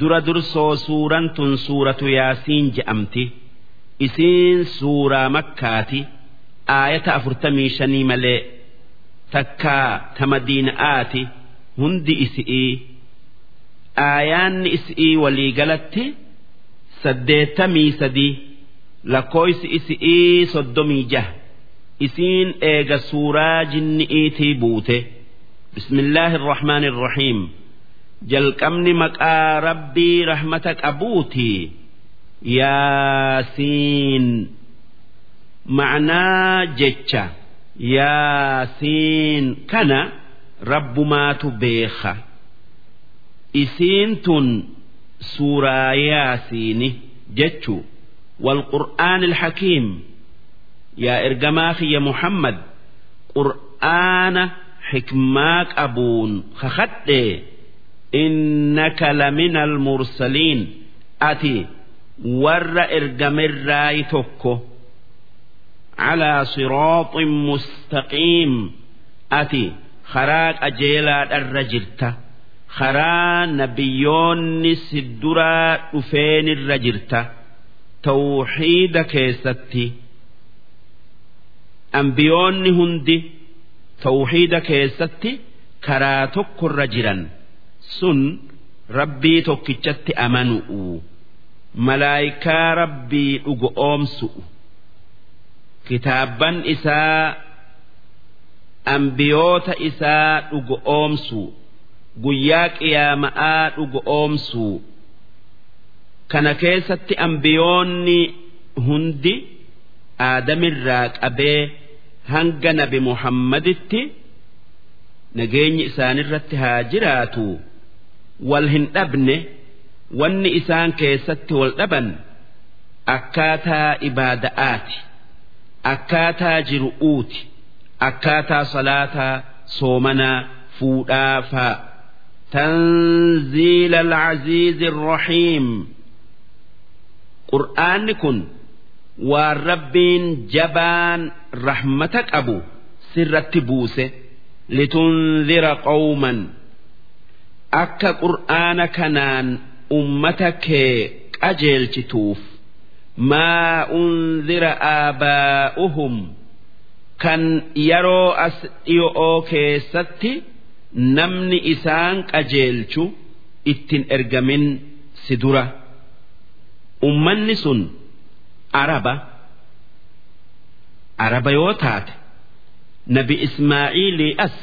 dura dursoo suuraan tun suuratu yaasiin je'amti. Isiin suuraa makkaati. Aayata afurtamii shanii malee takkaa ta madiina'aati hundi isi'ii. Aayaanni isi'ii waliigalatti saddeettamii sadii lakkooysi isi'ii soddomii jaha. Isiin eega suuraa jinni'iitii buute. Bismillaahi irrahmaani irrahiim jalqabni maqaa rabbii rahmata qabuutii yaasiin ma'anaa jecha yaasiin kana rabbumaatu beeka isiin tun suuraa yaasiini jechuu والقرآن الحكيم يا إرجما يا محمد قرآن حكماك أبون خخت innaka laminal mursaliin ati warra ergamirraay tokko. Calaa siraaxin mustaqiim ati karaa qajeelaadharra jirta. Karaa nabiyyoonni sidduraa dhufeenirra jirta. Tawxiida keessatti. Ambiyoonni hundi tawxiida keessatti karaa tokkorra jiran. sun rabbii tokkichatti amanu'u. Malaayikaa rabbii dhugo oomsu'u. Kitaabban isaa ambiyoota isaa dhugo oomsu. Guyyaa qiyaama'aa dhugo oomsu. Kana keessatti ambiyoonni hundi aadamirraa qabee hanga nabi muhammaditti nageenyi isaanirratti haa jiraatu. wal hin dhabne wanni isaan keessatti wal dhaban akkaataa ibaada'aati. akkaataa jiru'uuti akkaataa salaataa soomanaa fuudhaa faa تنزيل العزيز الرحيم قرآن كن والربين جبان رحمتك أبو سرت بوسه لتنذر قوما akka qur'aana kanaan ummata kee qajeelchituuf maa unzira aabaa'uhum kan yeroo as dhi'oo keessatti namni isaan qajeelchu ittin ergamin si dura. Ummanni sun araba. Araba yoo taate nabi ismaa'iilii as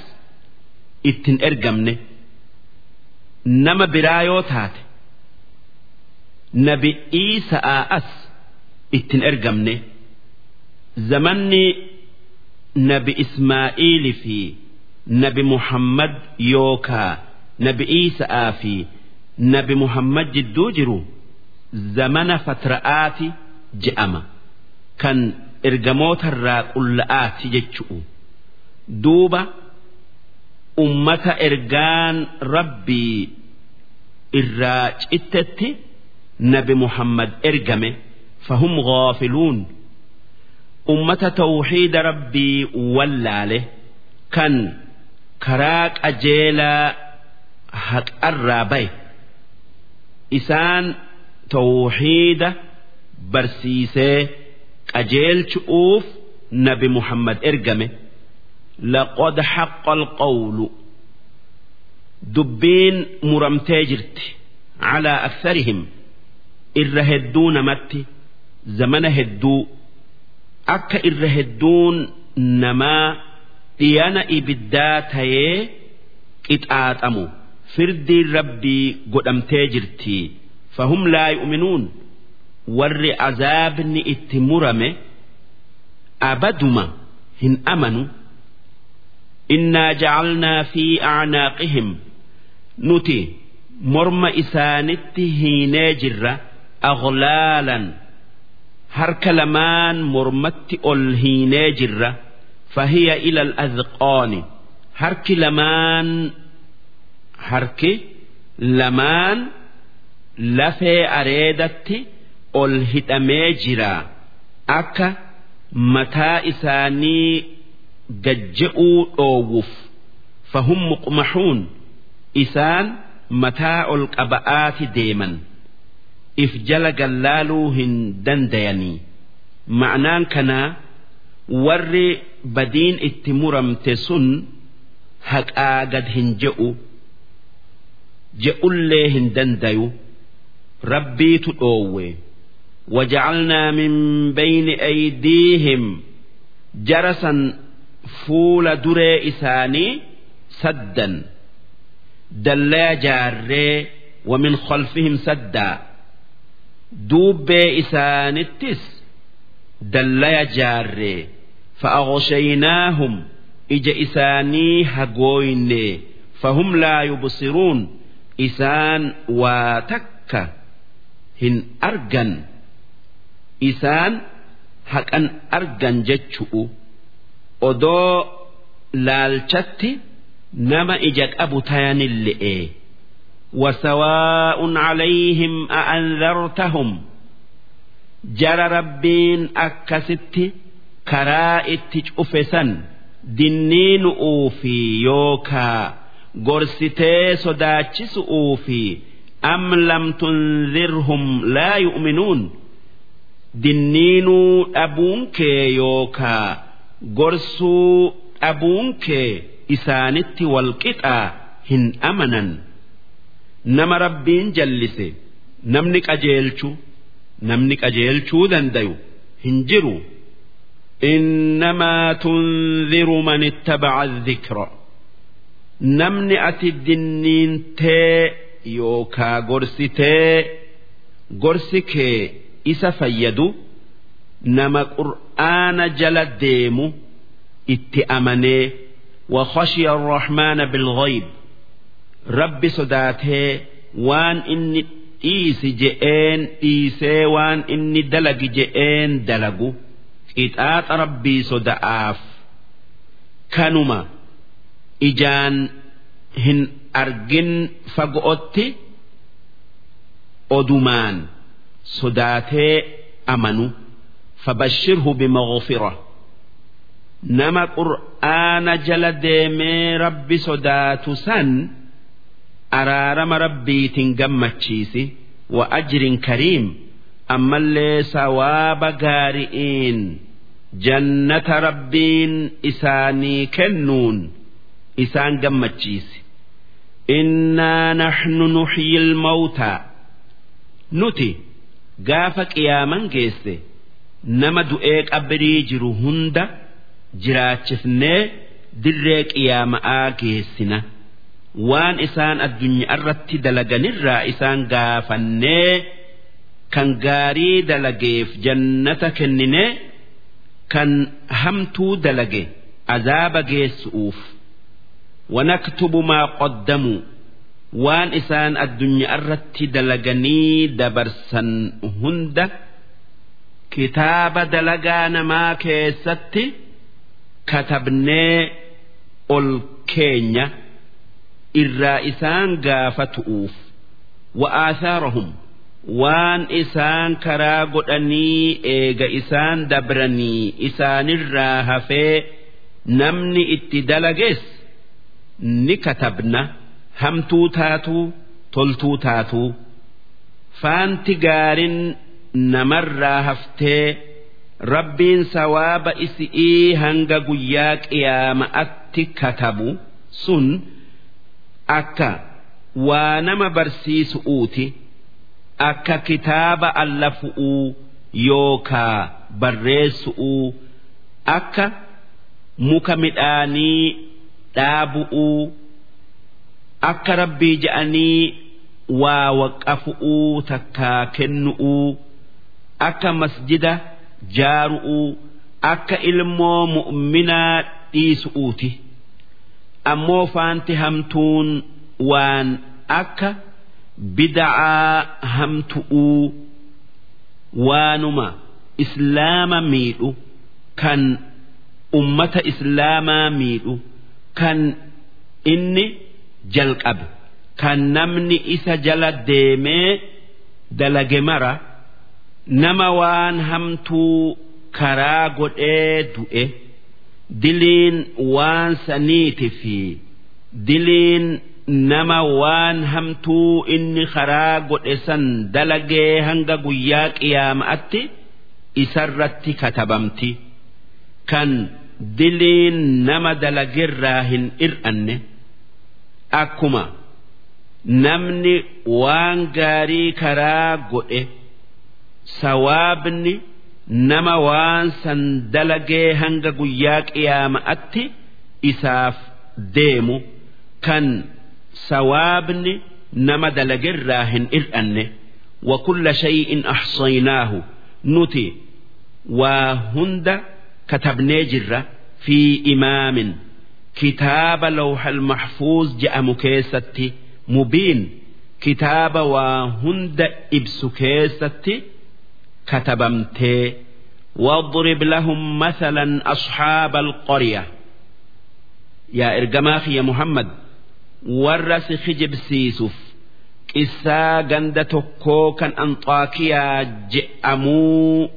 ittin ergamne. nama biraa yoo taate nabi'ii sa'aa as ittin ergamne zamanni nabi Ismaa'iili fi nabi Muhammad yookaa nabi Iisa'aa fi nabi Muhammad jidduu jiru zamana fatra'aati je'ama kan ergamootarraa qulla'aati jechu'u duuba. ummata ergaan rabbii irraa cittetti nabi Muhammad ergame. Fahum ghaafiluun ummata tawxiida rabbii wallaale kan karaa qajeelaa haqarraa baye isaan tawxiida barsiisee qajeelchu'uuf nabi Muhammad ergame. لقد حق القول دبين مرمتاجرت على أكثرهم إرهدون متي zamana hedduu akka irra hedduun namaa dhiyana ibiddaa tayee qixaaxamu firdiin rabbii godhamtee jirti fahum laa yu'minuun warri azaabni itti murame abaduma hin amanu innaa jacalnaa fi acnaaqihim nuti morma isaanitti hiinee jirra aghlaalan harka lamaan mormatti ol hiinee jirra fahiya ila al-azqaani harki lamaan harki lamaan lafee areedatti ol hidhamee jira akka mataa isaanii gajja'uu dhoowwuuf fahum muqmaxuun isaan mataa ol qaba'aati deeman. If jala gallaaluu hin dandayanii. Ma'anaan kanaa warri badiin itti muramte sun haqaa gad hin je'u. Je'ullee hin dandayu. Rabbiitu dhoowwe. Waja'alnaa min bayni aydiihim. Jarasan fuula duree isaanii saddan dallaa jaarree wamin khalfihim saddaa duubbee isaanittis dallaya jaarree. Fa'aqoshaynaahum ija isaanii hagooyne. Fahum laa yubsiruun isaan waa takka hin argan. Isaan haqan argan jechu'u. odoo laalchatti nama ija qabu tayanille'e wasawaa'un calayhim a'andartahum jara rabbiin akkasitti karaa itti cufe san dinniinu'uu fi yookaa gorsitee sodaachisu'uu fi am lam tunzirhum laa yu'minuun dinniinuu dhabuun kee yookaa gorsuu dhabuun kee isaanitti walqixaa hin amanan. Nama rabbiin jallise namni qajeelchu namni qajeelchuu dandayu hin jiru. Innamaa tunziru man ittabaca dhikra namni ati dinniintee yookaa gorsitee gorsi kee isa fayyadu nama qur'aana jala deemu itti amanee wa khashiya arrahmaana bilghayb rabbi sodaatee waan inni dhiisi je'een dhiisee waan inni dalagi je'een dalagu. Qixaaxa rabbii soda'aaf. Kanuma ijaan hin argin fago'otti odumaan sodaatee amanu. Fabashirhu bimaghfira nama qur'aana jala deemee rabbi sodaatu san araarama rabbiitiin gammachiisi wa ajrin kariim ammallee sawaaba gaari'iin jannata rabbiin isaanii kennuun isaan gammachiisi innaa naxnu nuxyi ilmawtaa nuti gaafa qiyaaman geesse nama du'ee qabrii jiru hunda jiraachifnee dirree qiyaama'aa geessina. Waan isaan addunyaa irratti dalaganirraa isaan gaafannee kan gaarii dalageef jannata kenninee kan hamtuu dalage azaaba geessu'uuf wanaktubu maa qoddamuu waan isaan addunyaa irratti dalaganii dabarsan hunda kitaaba dalagaa namaa keessatti katabnee ol keenya irraa isaan gaafatu'uuf wa'aasaarahum waan isaan karaa godhanii eega isaan dabranii isaanirraa hafee namni itti dalagees ni katabna. hamtuu taatuu toltuu taatuu faanti gaarin namarraa haftee rabbiin sawaaba isi'ii hanga guyyaa qiyaama'atti katabu sun akka waa nama barsiisu'uuti akka kitaaba allafu'uu yookaa barreessu'uu akka muka midhaanii dhaabu'uu. akka rabbii je'anii waa waqqafu'uu takkaa kennu'uu akka masjida jaaru'uu akka ilmoo mu'minaa dhiisu'uuti. Ammoo faanti hamtuun waan akka bida'aa hamtu'uu waanuma. Islaama miidhu kan ummata islaamaa miidhu kan inni jalqabe kan namni isa jala deemee dalage mara nama waan hamtuu karaa godhee du'e diliin waan saniiti fi diliin nama waan hamtuu inni karaa godhe san dalagee hanga guyyaa qiyaama'atti isarratti katabamti. Kan diliin nama dalagirraa hin ir'anne akkuma namni waan gaarii karaa godhe sawaabni nama waan san dalagee hanga guyyaa qiyaama'atti isaaf deemu kan sawaabni nama dalagerraa hin ir'anne. Wa kulla shay'in ahsaynaahu nuti waa hunda katabnee jirra fi imaamin. Kitaaba lawhal maxfuuz je'amu keessatti mubiin. Kitaaba waa hunda ibsu keessatti كتبمتي واضرب لهم مثلا أصحاب القرية يا إرجماخ يا محمد ورس خجب سيسف قصا غند تكو كان أنطاكيا جأمو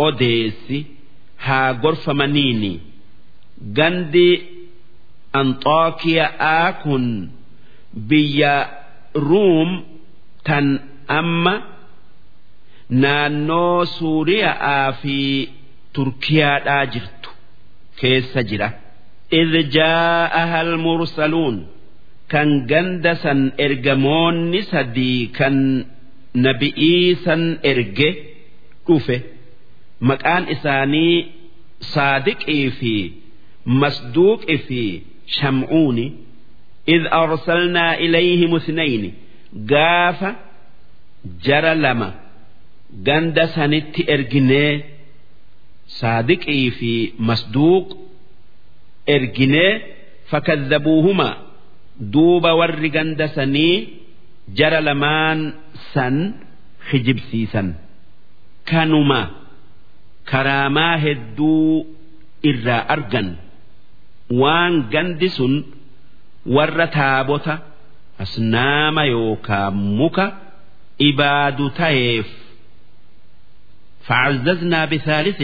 أوديسي ها غرف منيني غندي أنطاكيا آكن بيا روم تن أما naannoo suuriyaa fi turkiyaadhaa jirtu keessa jira idh jaa'aha almursaluun kan ganda san ergamoonni sadii kan nabi'ii san erge dhufe maqaan isaanii saadiqii fi masduuqi fi sham'uuni إذ أرسلنا إليهم اثنين قاف جرى لما ganda sanitti erginee saadiqii fi masduuq erginee fakadhabuuhuma duuba warri ganda sanii jara lamaan san hijibsiisan kanuma karaamaa hedduu irraa argan. Waan gandi sun warra taabota asnaama yookaan muka ibaadu ta'eef فعززنا بثالث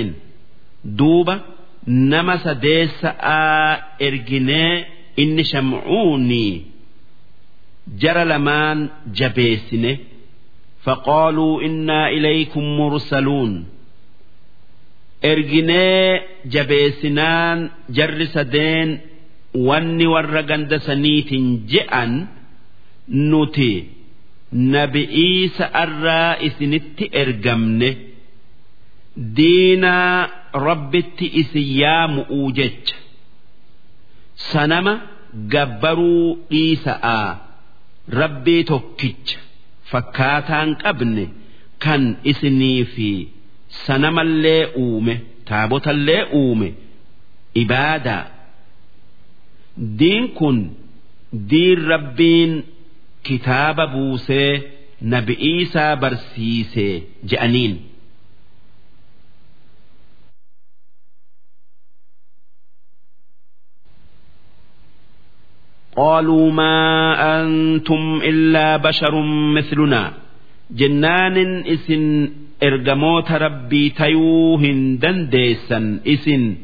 دوبة نما سديس إرجني إن شمعوني جرى لمان جبيسنه فقالوا إنا إليكم مرسلون إرجني جبيسنان جر سدين واني ورقند سنيت جئا نتي نبئي سأرى إسنت إرجمنه Diinaa rabbitti isin yaamu'uu jecha. Sanama gabbaruu dhiisa'aa rabbii tokkicha fakkaataan qabne kan isinii fi sanamallee uume taabotallee uume ibaadaa. Diin kun diin rabbiin kitaaba buusee nabi'iisaa barsiisee je'aniin. قالوا ما أنتم إلا بشر مثلنا جنان إسن إرجموت ربي تيوهن دنديسا إسن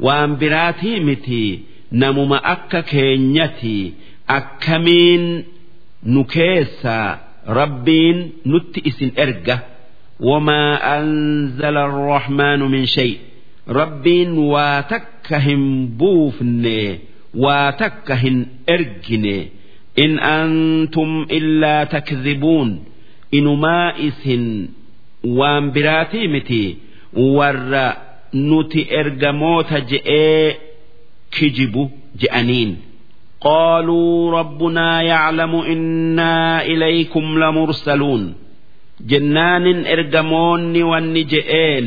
وأن براتي متي نمم أكا كينيتي أكمين نكيسا ربين نت إسن إرجة وما أنزل الرحمن من شيء ربين واتكهم بوفني waa takka hin ergine in antum illaa takdhibuun inumaa isin waan biraatii miti warra nuti ergamoota je'ee kijibu je'aniin قالوا ربنا يعلم إنا إليكم لمرسلون جنان إرجمون والنجئين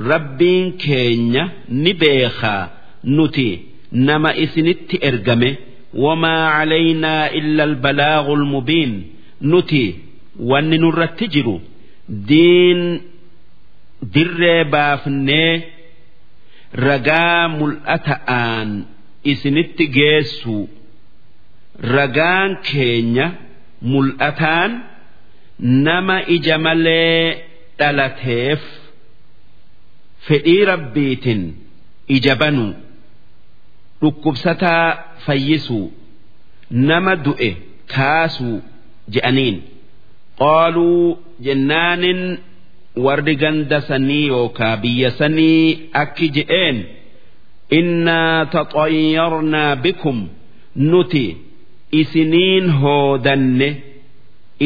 ربين كينيا نبيخا نتي nama isinitti ergame wamaa calaynaa illa albalaagu almubiin. Nuti wanni nurratti jiru diin dirree baafnee ragaa mul'ata'aan isinitti geessu ragaan keenya mul'ataan nama ija malee dhalateef fedhii rabbiitin ija banuu dhukkubsataa fayyisuu nama du'e kaasuu je'aniin. Qaaluu jennaanin warri ganda sanii yookaa biyya sanii akki je'een innaa taxayyarnaa bikum nuti isiniin hoodanne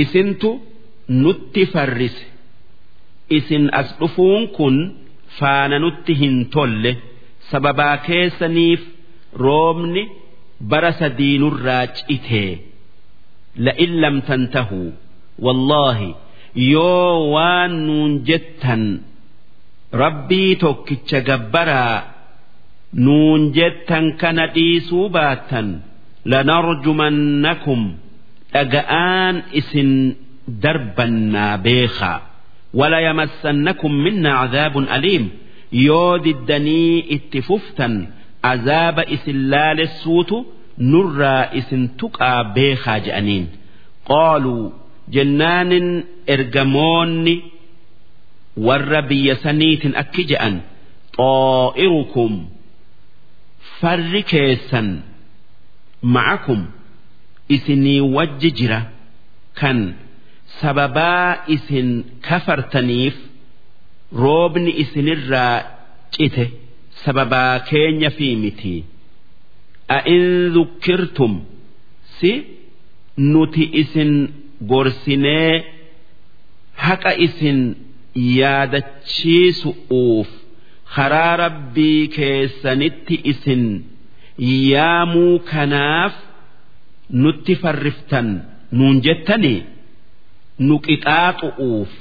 isintu nutti farrise. Isin as dhufuun kun faana nutti hin tolle sababaa keessaniif roobni bara sadiinurraa citee la'in lam tantahuu wallaahi yoo waan nuun jettan rabbii tokkicha gabbaraa nuun jettan kana dhiisuu baattan lanarjumannakum dhaga'aan isin darbannaa beekaa. Wala yamassannakum minna cadaabun aliim. Yoo diddanii itti fuftan azaaba isin laalessuutu nurraa isin tuqaa beekaa je'aniin qaaluu jennaanin ergamoonni warra biyya saniitin akki je'an xaa'irukum farri keessan ma'akum isinii wajji jira kan sababaa isin kafartaniif roobni isinirraa cite sababaa keenya fi miti. A'in dhukkirtum si nuti isin gorsinee haqa isin yaadachiisu'uuf karaa rabbii keessanitti isin yaamuu kanaaf nutti farriftan. Nuun jettanii nu qixaaxu'uuf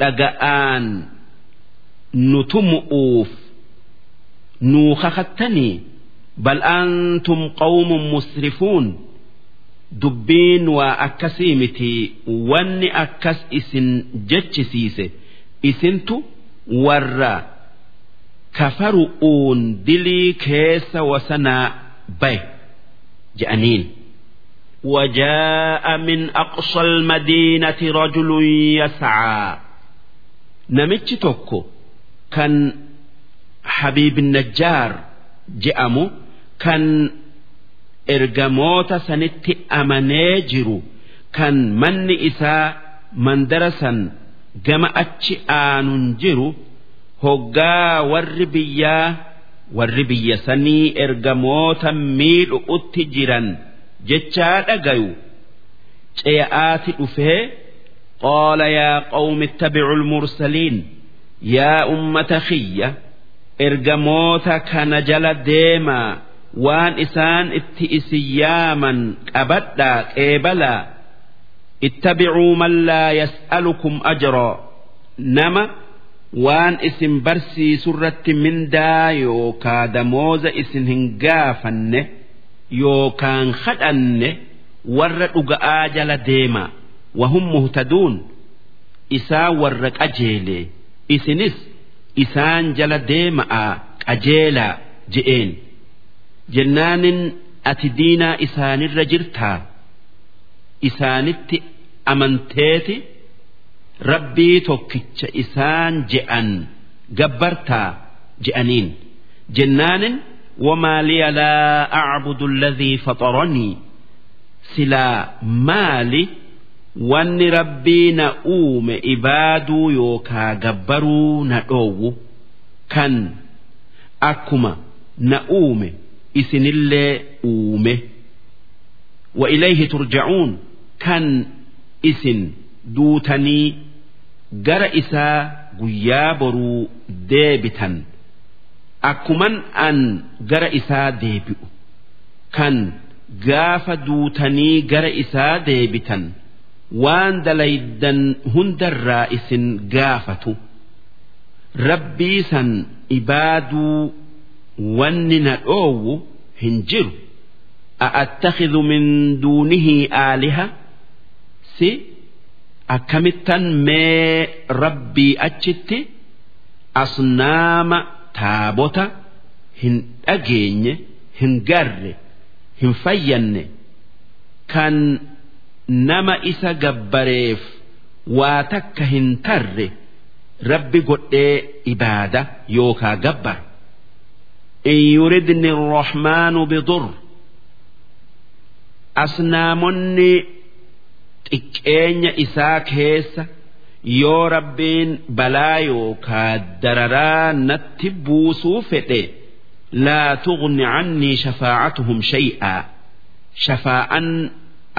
dhaga'aan nu tumu'uuf nuu kakattanii bal antum qawmun musrifuun dubbiin waa akkasii miti wanni akkas isin jechisiise isintu warra kafaru'uun dilii keessa wasanaa baye je'aniin. وجاء من أقصى المدينة رجل يسعى نمتش توكو كان Habiib Najjaar je'amu kan ergamoota sanitti amanee jiru kan manni isaa mandara san gama achi aanuun jiru hoggaa warri biyyaa warri biyya sanii ergamoota miidhu'utti jiran jechaa dhagayu. Ce'aati dhufee qaala yaa qawmi ittabicuu lmursaliin yaa ummata khiyya ergamoota kana jala deemaa waan isaan itti isin yaaman qabadhaa qeebalaa ittabicuu man laa yas'alukum ajraa nama waan isin barsiisurratti mindaa yookaa damooza isin hin gaafanne yookaan kadhanne warra dhuga'aa jala deema. Wahum muhtaduun isaa warra qajeelee isinis isaan jala deema'a qajeelaa je'een jennaanin ati diinaa isaanirra jirtaa isaanitti amanteeti rabbii tokkicha isaan je'an gabbartaa je'aniin jennaanin وما لي لا أعبد الذي فطرني سلا مالي wanni rabbii na uume ibaaduu yookaa gabbaruu na dhoowwu kan akkuma na uume isinillee uume. Wa ilayhi turja'uun kan isin duutanii gara isaa guyyaa boruu deebitan. Akkuman an gara isaa deebi'u kan gaafa duutanii gara isaa deebitan. Waan dalaydan hundarraa isin gaafatu. Rabbii san ibaaduu wanni na dhoowwu hin jiru. A'attakhidhu min duunihi aaliha? Si akkamittan mee rabbii achitti asnaama taabota hin dhageenye hin garre hin fayyanne. Kan nama isa gabbareef waa takka hin tarre rabbi godhee ibaada yookaa gabbar. In yuridni rohmaanu bidur. Asnaamonni xiqqeenya isaa keessa yoo rabbiin balaa yookaa dararaa natti buusuu fedhe laa tuqni cannii shafaacatuhum shay'aa. Shafaa'an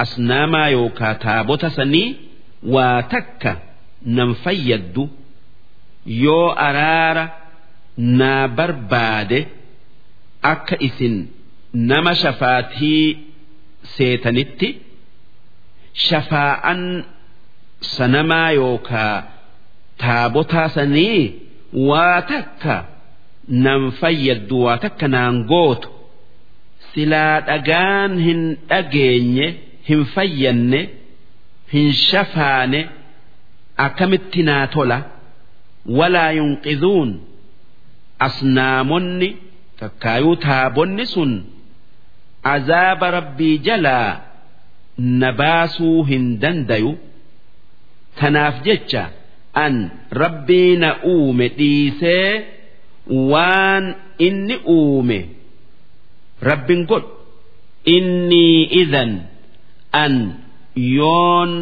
asnaamaa yookaa taabota sanii waa takka nan fayyaddu yoo araara naa barbaade akka isin nama shafaatii seetanitti shafaa'an sanamaa yookaa taabotaa sanii waa takka nan fayyaddu waa takka naan gootu silaa dhagaan hin dhageenye hin fayyanne hin shafaane akkamitti naa tola? Walaa yunqizuun asnaamonni takkaayuu taabonni sun azaaba rabbii jalaa na baasuu hin dandayu? Tanaaf jecha an rabbii na uume dhiisee waan inni uume. Rabbin godhu innii idan an yoon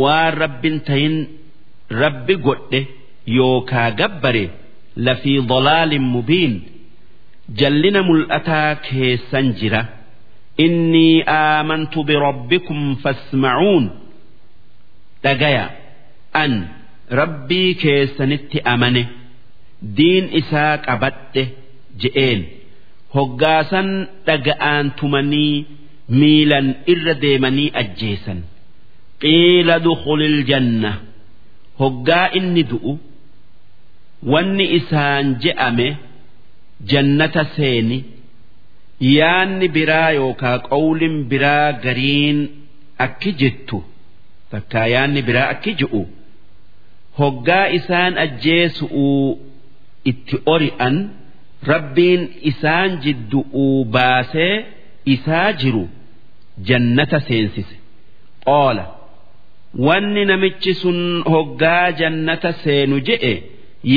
waan rabbin tahin rabbi godhe yookaa gabbare lafii dalaalin mubiin jallina mul'ataa keessan jira. Innii aamantu birabbikum fasmacuun dhagaya an rabbii keessanitti amane diin isaa qabadhe je'een. Hoggaasan dhaga'aan tumanii miilan irra deemanii ajjeesan. Qiila dukhulil janna. Hoggaa inni du'u wanni isaan je'ame jannata seeni. Yaanni biraa yookaa qawlin biraa gariin akki jettu takkaa yaanni biraa akki je'u hoggaa isaan ajjeesu'uu itti ori'an rabbiin isaan jiddu'uu baasee isaa jiru jannata seensise. Qoola wanni namichi sun hoggaa jannata seenu je'e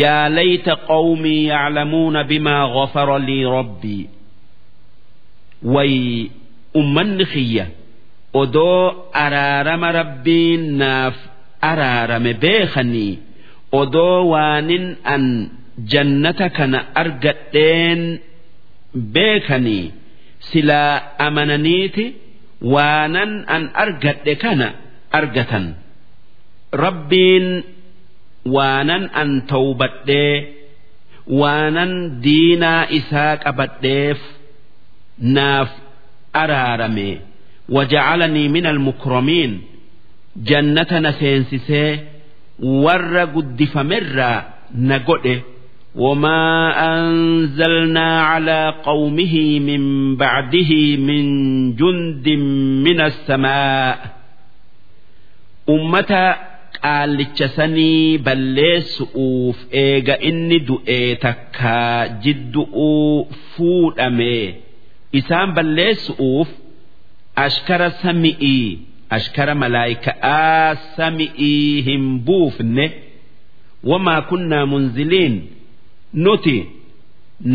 yaa layta qawmii yaclamuuna bimaa gafara lii rabbii. Way ummanni kiyya odoo araarama rabbiin naaf araarame beekanii odoo waanin an jannata kana argadheen beekanii silaa amananiiti waanan an argadhe kana argatan. Rabbiin waanan an tawbadhee waanan diinaa isaa qabadheef naaf araarame. Wajacalanii min almukramiin jannata na seensisee warra guddifamerraa na godhe وما أنزلنا على قومه من بعده من جند من السماء أمة qaallicha sanii balleessu'uuf eega inni du'e takka jiddu'uu fuudhame isaan balleessu'uuf ashkara sami'ii ashkara malaayika'aa sami'ii hin buufne wamaa kunnaa munziliin Nuti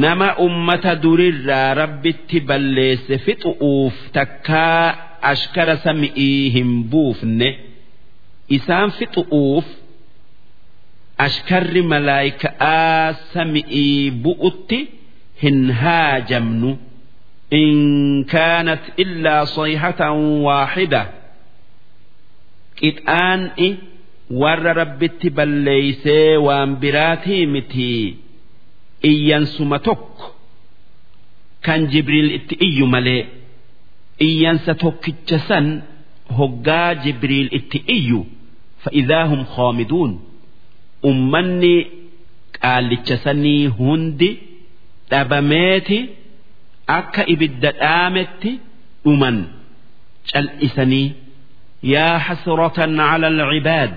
nama ummata durirraa rabbitti balleesse fixu'uuf takkaa ashkara sami'ii hin buufne. isaan fixu'uuf ashkarri malaayika'aa sami'ii bu'utti hin haajamnu kaanat illaa sayhatan waaxida qixaan'i warra rabbitti balleeysee waan biraatii miti iyyansuma tokko kan jibriil itti iyyu malee iyyansa tokkicha san hoggaa jibriil itti iyyu. Fa'idaa hum khoomiduun ummanni qaallicha sanii hundi dhabameeti akka ibidda dhaametti dhuman. Cal'isanii yaa hasratan cala alcibaad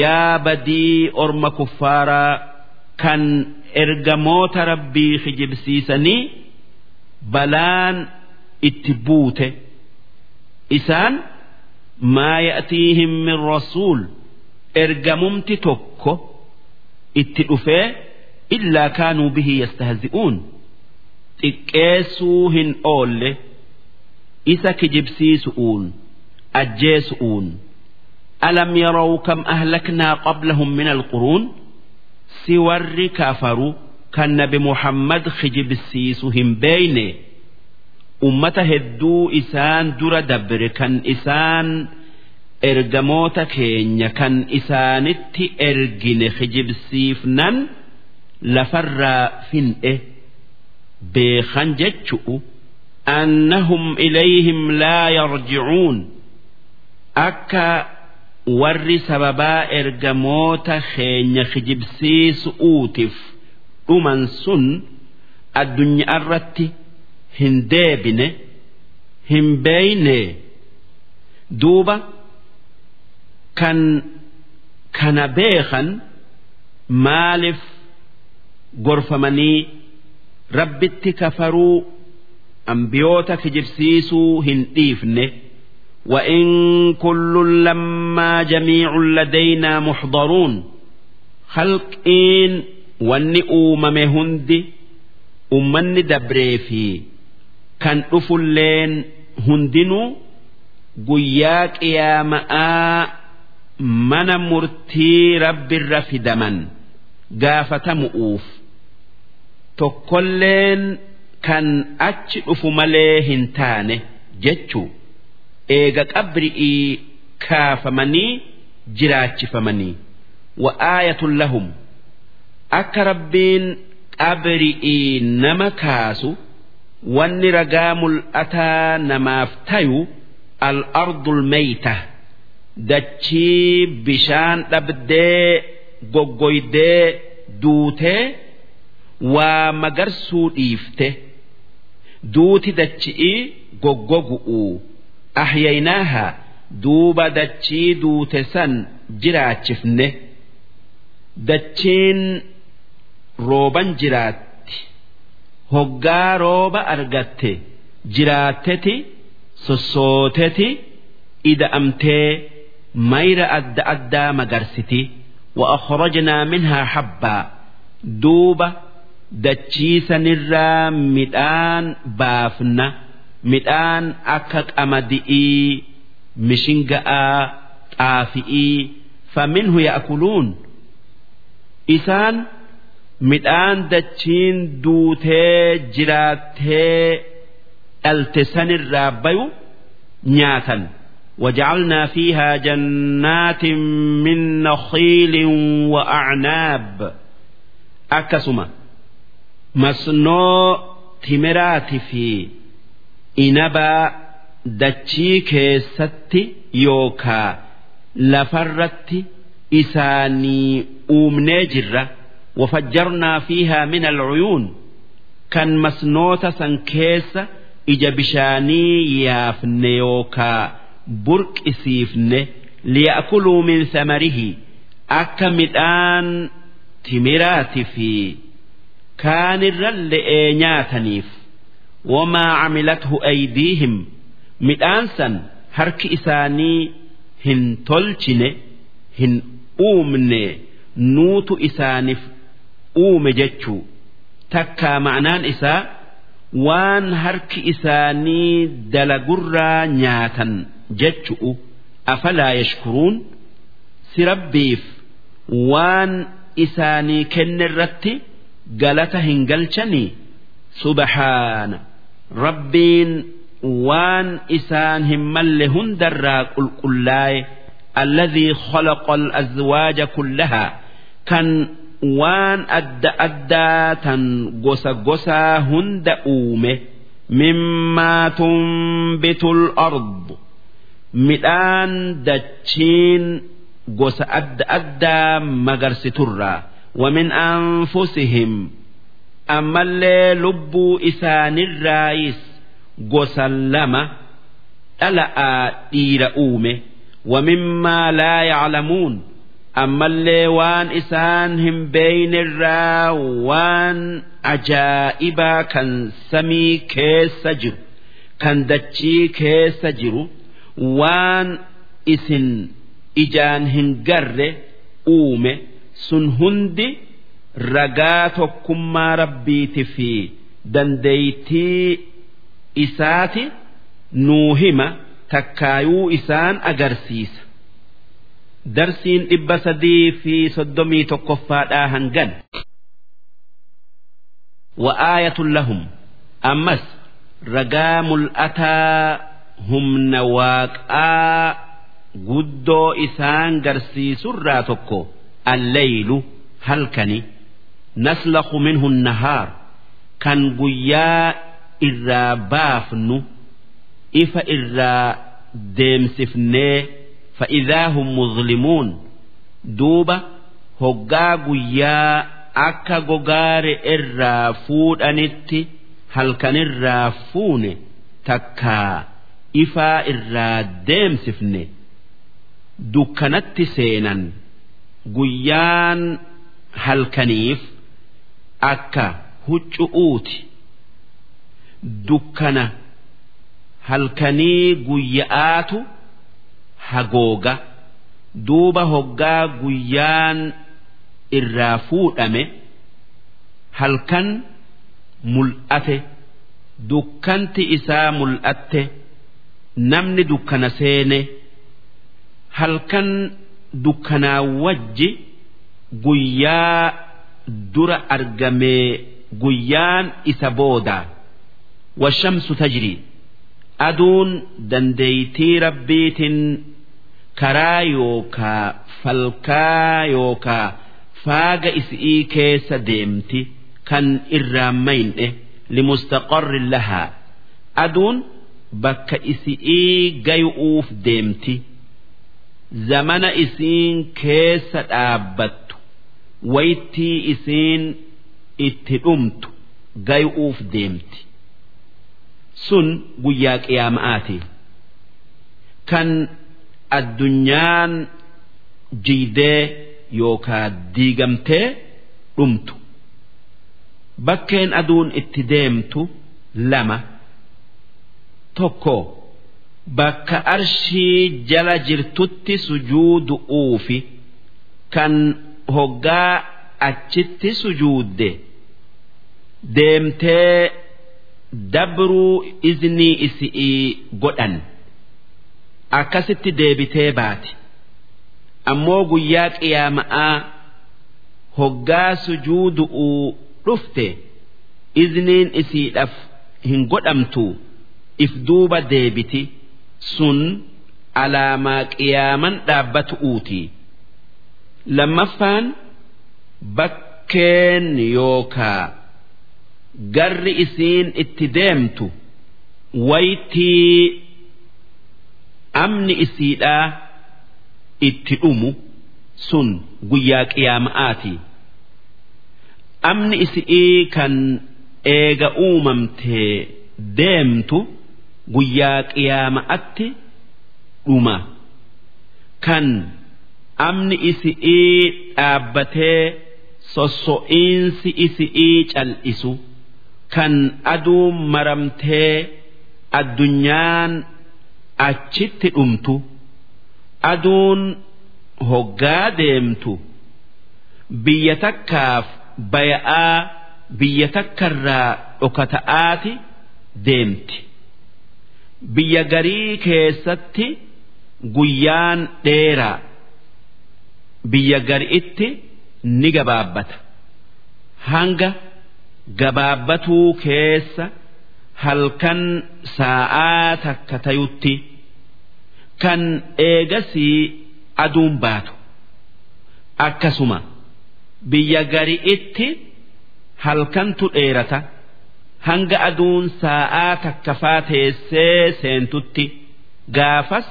yaa badii orma kuffaaraa kan ergamoota rabbii kijibsiisanii balaan itti buute. Isaan maa ya'tiihim min rasuul ergamumti tokko itti dhufee illaa kaanuu bihi yastahzi'uun xiqqeessuu hin oolle isa kijibsiisu'uun ajjeesu'uun alam yarau kam ahlaknaa qablahum min alquruun si warri kafaru kan nabi muhammad kijibsiisu hin beeyne ummata hedduu isaan dura dabre kan isaan ergamoota keenya kan isaanitti ergine kijibsiifnan lafarraa fin'e beekan jechu'u annahum ilayhim laa yarji'uun. Akka warri sababaa ergamoota keenya kijibsiisu'uutiif dhuman sun addunyaa irratti hin deebine hin beeyne. Duuba kan kana beekan maaliif gorfamanii rabbitti kafaruu ambiyoota kijibsiisuu hin dhiifne وإن كل لما جميع لدينا محضرون خلقين wanni uumame hundi ummanni dabree fi kan dhufulleen hundinuu guyyaa qiyaama'aa mana murtii rabbirra fidaman gaafatamu'uuf tokkolleen kan achi dhufu malee hin taane jechuu eega qabri'ii kaafamanii jiraachifamanii. Wa'aayatun lahum akka rabbiin qabri'ii nama kaasu wanni ragaa mul'ataa namaaf tayu al-ardul meeyta dachii bishaan dhabdee goggoydee duutee waa magarsuu dhiifte. Duuti dachi'ii goggogu'uu ahyaynaaha duuba dachii duute san jiraachifne dachiin rooban jiraatti hoggaa rooba argatte jiraatteti sossooteti ida'amtee mayra adda addaa magarsiti وأخرجنا منها حبا دوبة dachiisanirraa midhaan baafna midhaan akka qamadi'ii mishinga'aa xaafi'ii faminhu ya'kuluun isaan midhaan dachiin duutee jiraattee dhalte sanirraa bayu nyaatan وجعلنا فيها جنات من نخيل وأعناب أكسما masnoo timiraati fi inabaa dachii keessatti yookaa lafarratti isaanii uumnee jirra. Wafajjarnaa fiihaa min alcuyuun kan masnoota san keessa ija bishaanii yaafne yookaa burqisiifne liya'kuluu min samarihi akka midhaan timiraati fi kaanirra le'ee nyaataniif wamaa camilathu aydiihim midhaan san harki isaanii hin tolchine hin uumne nuutu isaaniif uume jechuu takkaa ma'anaan isaa waan harki isaanii dalagurraa nyaatan jechu'u afalaa yashkuruun si rabbiif waan isaanii kenne irratti galata hin galchanii subhaana rabbiin waan isaan hin malle hundarraa qulqullaa'e alladhii khalaqa al-azwaaja kullaha kan waan adda addaa tan gosa gosaa hunda uume. Mimmaa tunbitul ard. Midhaan dachiin gosa adda addaa magarsiturraa. Wa min anfusihim ammallee lubbuu isaanirraayis gosa lama dhala'aa dhiira uume. Wamimmaa laa yaclamuun ammallee waan isaan hin beeynirraa waan ajaa'ibaa kan samii keessa jiru kan dachii keessa jiru waan isin ijaan hin garre uume sun hundi ragaa tokkummaa rabbiiti fi dandeeytii isaati nuu hima takkaayuu isaan agarsiisa. Darsiin dhibba sadii fi soddomii tokkoffaadhaa hangan. Wa'aayatun lahum ammas ragaa mul'ataa humna waaqaa guddoo isaan garsiisurraa tokko alleylu halkani naslaqu minhu nahaar kan guyyaa irraa baafnu ifa irraa deemsifnee fa'idaa hum muzlimuun duuba hoggaa guyyaa akka gogaare irraa fuudhanitti halkanirraa fuune takkaa ifaa irraa deemsifne dukkanatti seenan guyyaan halkaniif akka huccu'uuti. Dukkana halkanii guyya'aatu hagooga. Duuba hoggaa guyyaan irraa fuudhame halkan mul'ate. Dukkanti isaa mul'atte namni dukkana seene halkan dukkanaa wajji guyyaa dura argamee guyyaan isa boodaa washamsu tajrii aduun dandeeytii rabbiitiin karaa yookaa falkaa yookaa faaga isii keessa deemti kan irraa mayne limustaqarri lahaa aduun bakka isii gayu'uuf deemti. Zamana isiin keessa dhaabbattu waytii isiin itti dhumtu gayu'uuf deemti. Sun guyyaa qiyaama'aati. Kan addunyaan jiidee yookaa diigamtee dhumtu. Bakkeen aduun itti deemtu lama. Tokko bakka arshii jala jirtutti sujuudu'uufi kan hoggaa achitti sujuudde. Deemtee dabruu iznii isi'ii godhan. Akkasitti deebitee baati ammoo guyyaa qiyaama'aa hoggaa sujuudu'uu dhufte. Izniin isiidhaaf hin godhamtu. If duuba deebiti sun alaamaa qiyaaman dhaabbatu'uuti lammaffaan bakkeen yookaa garri isiin itti deemtu waytii amni isiidhaa itti dhumu sun guyyaa qiyaama'aati amni isi'ii kan eega uumamtee deemtu guyyaa qiyaama'atti dhuma. Kan amni isi'ii dhaabbatee sosso'iinsi isi'ii cal'isu. Kan aduun maramtee addunyaan achitti dhumtu. Aduun hoggaa deemtu. Biyya takkaaf baya'aa biyya takkarraa dhokata'aati deemti. Biyya garii keessatti guyyaan dheeraa biyya gari'itti ni gabaabbata. Hanga gabaabbatuu keessa halkan saa'aa takka tayutti kan eegasii aduun baatu. Akkasuma biyya gari'itti halkantu dheerata hanga aduun saa'aa takkafaa teessee seentutti gaafas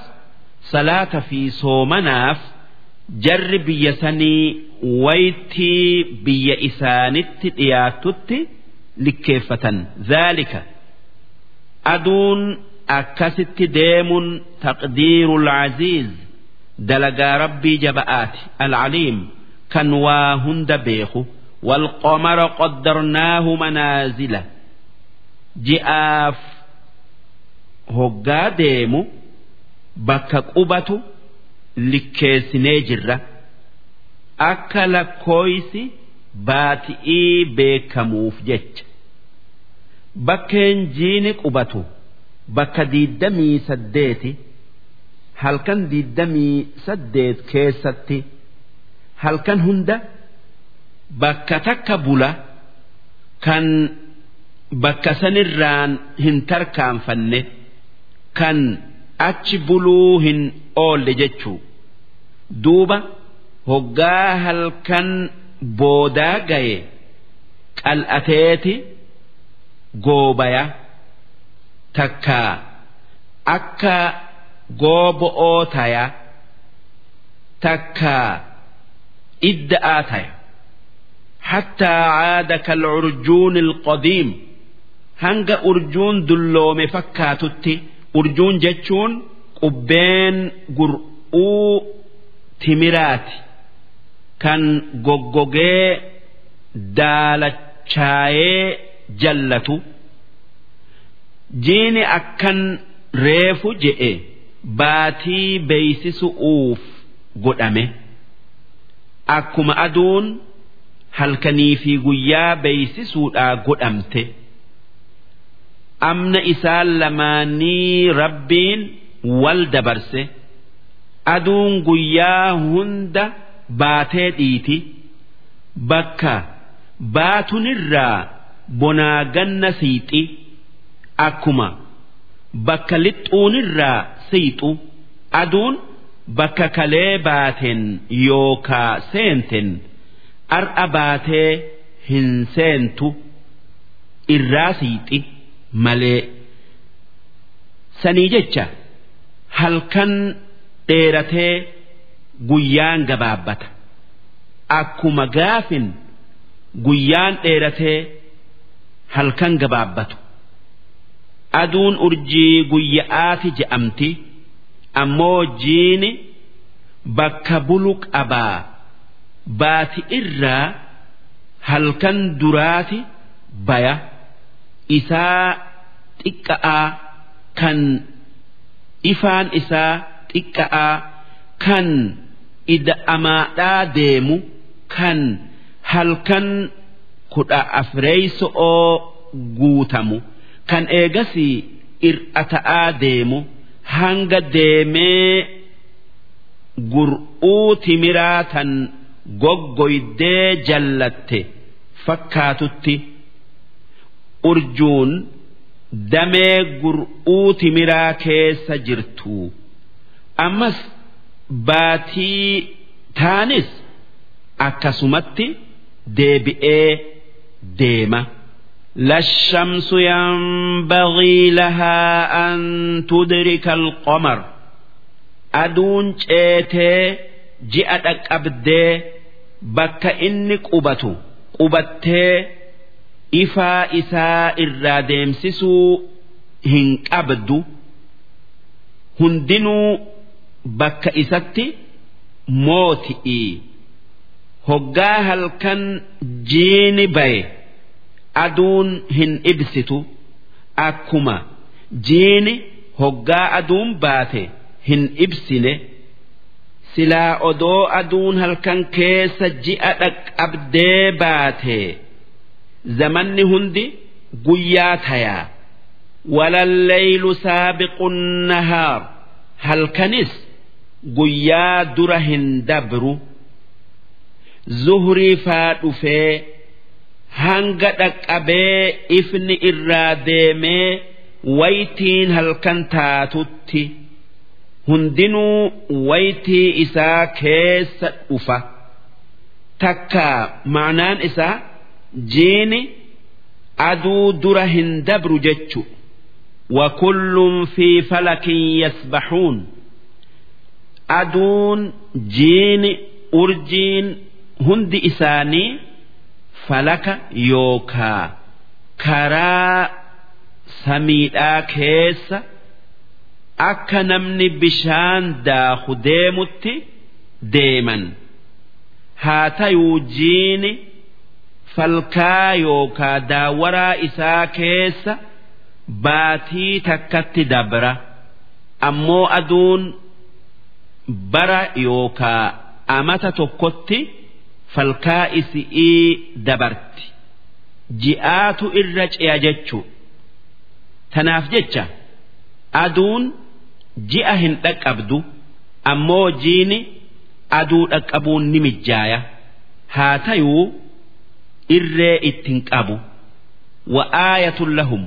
salaata fi soomanaaf jarri biyya sanii waytii biyya isaanitti dhiyaatutti likkeeffatan zaalika aduun akkasitti deemuun taqdiirul aziiz dalagaa rabbii jaba'aati alcaliim kan waa hunda beeku والقمر قدرناه منازل جئاف هقا ديمو بك قبة likkeessinee jirra akka lakkooysi baati'ii beekamuuf jecha bakkeen jiini qubatu bakka diiddamii saddeeti halkan diiddamii saddeet keessatti halkan hunda bakka takka bula kan bakka sanirraan hin tarkaanfanne kan achi buluu hin oolle jechuudha. duuba hoggaa halkan boodaa gaye qal'ateeti goobaya takkaa akka goobo'oo taya takkaa idda'aa taya. Hattaa caada kalcurjuun ilqadiim hanga urjuun dulloome fakkaatutti urjuun jechuun qubbeen gur'uu timiraati. Kan goggogee daalachaayee jallatu. Jiini akkan reefu je'e baatii beeysisu'uuf godhame. Akkuma aduun halkanii fi guyyaa beeysisuudhaa godhamte. amna isaan lamaanii rabbiin wal dabarse aduun guyyaa hunda baatee dhiiti. Bakka baatunirraa bonaa ganna siixi akkuma. Bakka lixxuunirraa siixu. Aduun bakka kalee baateen yookaa seenten ar'a baatee hin seentu irraa siixi. malee. Sanii jecha halkan dheeratee guyyaan gabaabbata akkuma gaafin guyyaan dheeratee halkan gabaabbatu aduun urjii guyya'aati je'amti ammoo jiini bakka bulu qabaa baati irraa halkan duraati baya. isaa xiqqa'aa kan ifaan isaa xiqqa'aa kan ida'amaadhaa deemu kan halkan kudha afreeyso'oo guutamu kan eegasii ir'ata'aa deemu hanga deemee gur'uu timiraa tan goggoydee jallatte fakkaatutti. urjuun damee gur'uu timiraa keessa jirtu ammas baatii taanis akkasumatti deebi'ee deema. لا الشمس ينبغي لها أن تدرك القمر أدون جيتي جئتك أبدي بك إني قبتو قبتي ifaa isaa irraa deemsisuu hin qabdu hundinuu bakka isatti mooti'i. Hoggaa halkan jiini baye aduun hin ibsitu. Akkuma jiini hoggaa aduun baate hin ibsine. Silaa odoo aduun halkan keessa ji'a dhaqqabdee baatee. zamanni hundi guyyaa tayaa. Walalleeylu saabiqu nahaar. Halkanis guyyaa dura hin dabru. Zuhrii faa dhufee hanga dhaqqabee ifni irraa deemee waytiin halkan taatutti hundinuu waytii isaa keessa dhufa. Takka maanaan isaa jiini aduu dura hin dabru jechu. Wa kullum fi falakin yasbaxuun. aduun jiini urjiin hundi isaanii falaka yookaa karaa samiidhaa keessa akka namni bishaan daaku deemutti deeman haa ta'uu jiini falkaa yookaa daawwaraa isaa keessa baatii takkatti dabra ammoo aduun. Bara yookaa amata tokkotti falkaa isi'ii dabarti. Ji'aatu irra ce'a jechuu tanaaf jecha aduun ji'a hin dhaqqabdu ammoo jiini aduu dhaqqabuun ni mijjaaya. Haa tayuu irree ittiin qabu. Wa'aayatun lahum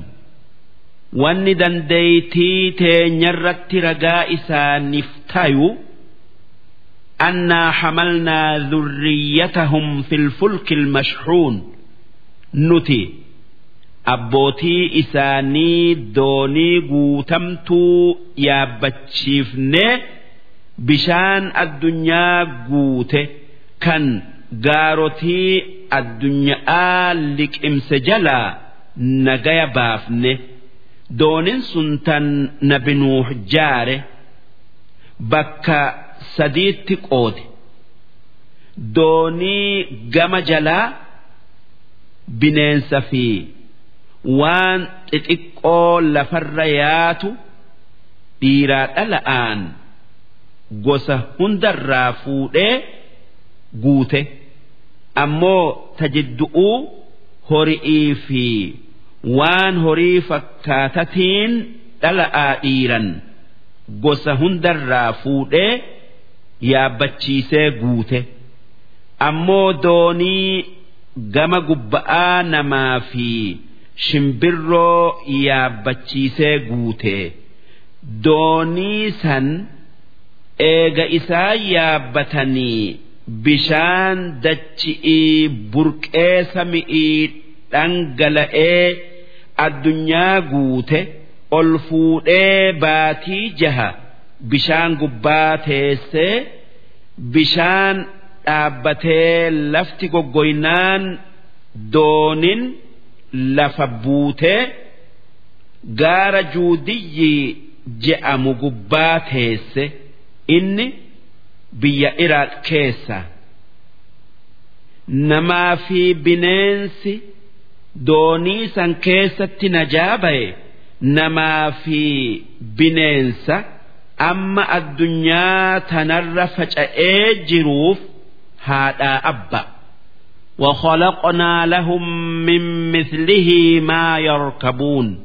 wanni dandeeytii teenyarratti ragaa isaaniif tayu annaa hamalnaa dhurriyyatahum fil fulki mashxuun nuti abbootii isaanii doonii guutamtuu yaabbachiifnee bishaan addunyaa guute kan gaarotii addunyaa liqimse jalaa nagaya baafne doonin sun tan nabi nuux jaare bakka sadiitti qoode. Doonii gama jalaa bineensa fi waan xixiqqoo lafarra yaatu dhiiraa dhala'aan gosa hundarraa fuudhee guute. Ammoo tajiddu'uu hori'ii fi waan horii fakkaatatiin dhala'aa dhiiran gosa hundarraa fuudhee yaabbachiisee guute. Ammoo doonii gama gubba'aa namaa fi shimbirroo yaabbachiisee guute. Doonii san eega isaa yaabbatanii bishaan dachi'ii burqee sami'ii dhangala'ee addunyaa guute ol fuudhee baatii jaha bishaan gubbaa teessee bishaan dhaabbatee lafti goggoynaan doonin lafa buutee gaara juudiyyi je'amu gubbaa teesse. Inni biyya iraaq keessa. Namaa fi bineensi doonii san keessatti najaa ba'e namaa fi bineensa amma addunyaa tanarra faca'ee jiruuf haadhaa abba. وخلقنا لهم من مثله ما يركبون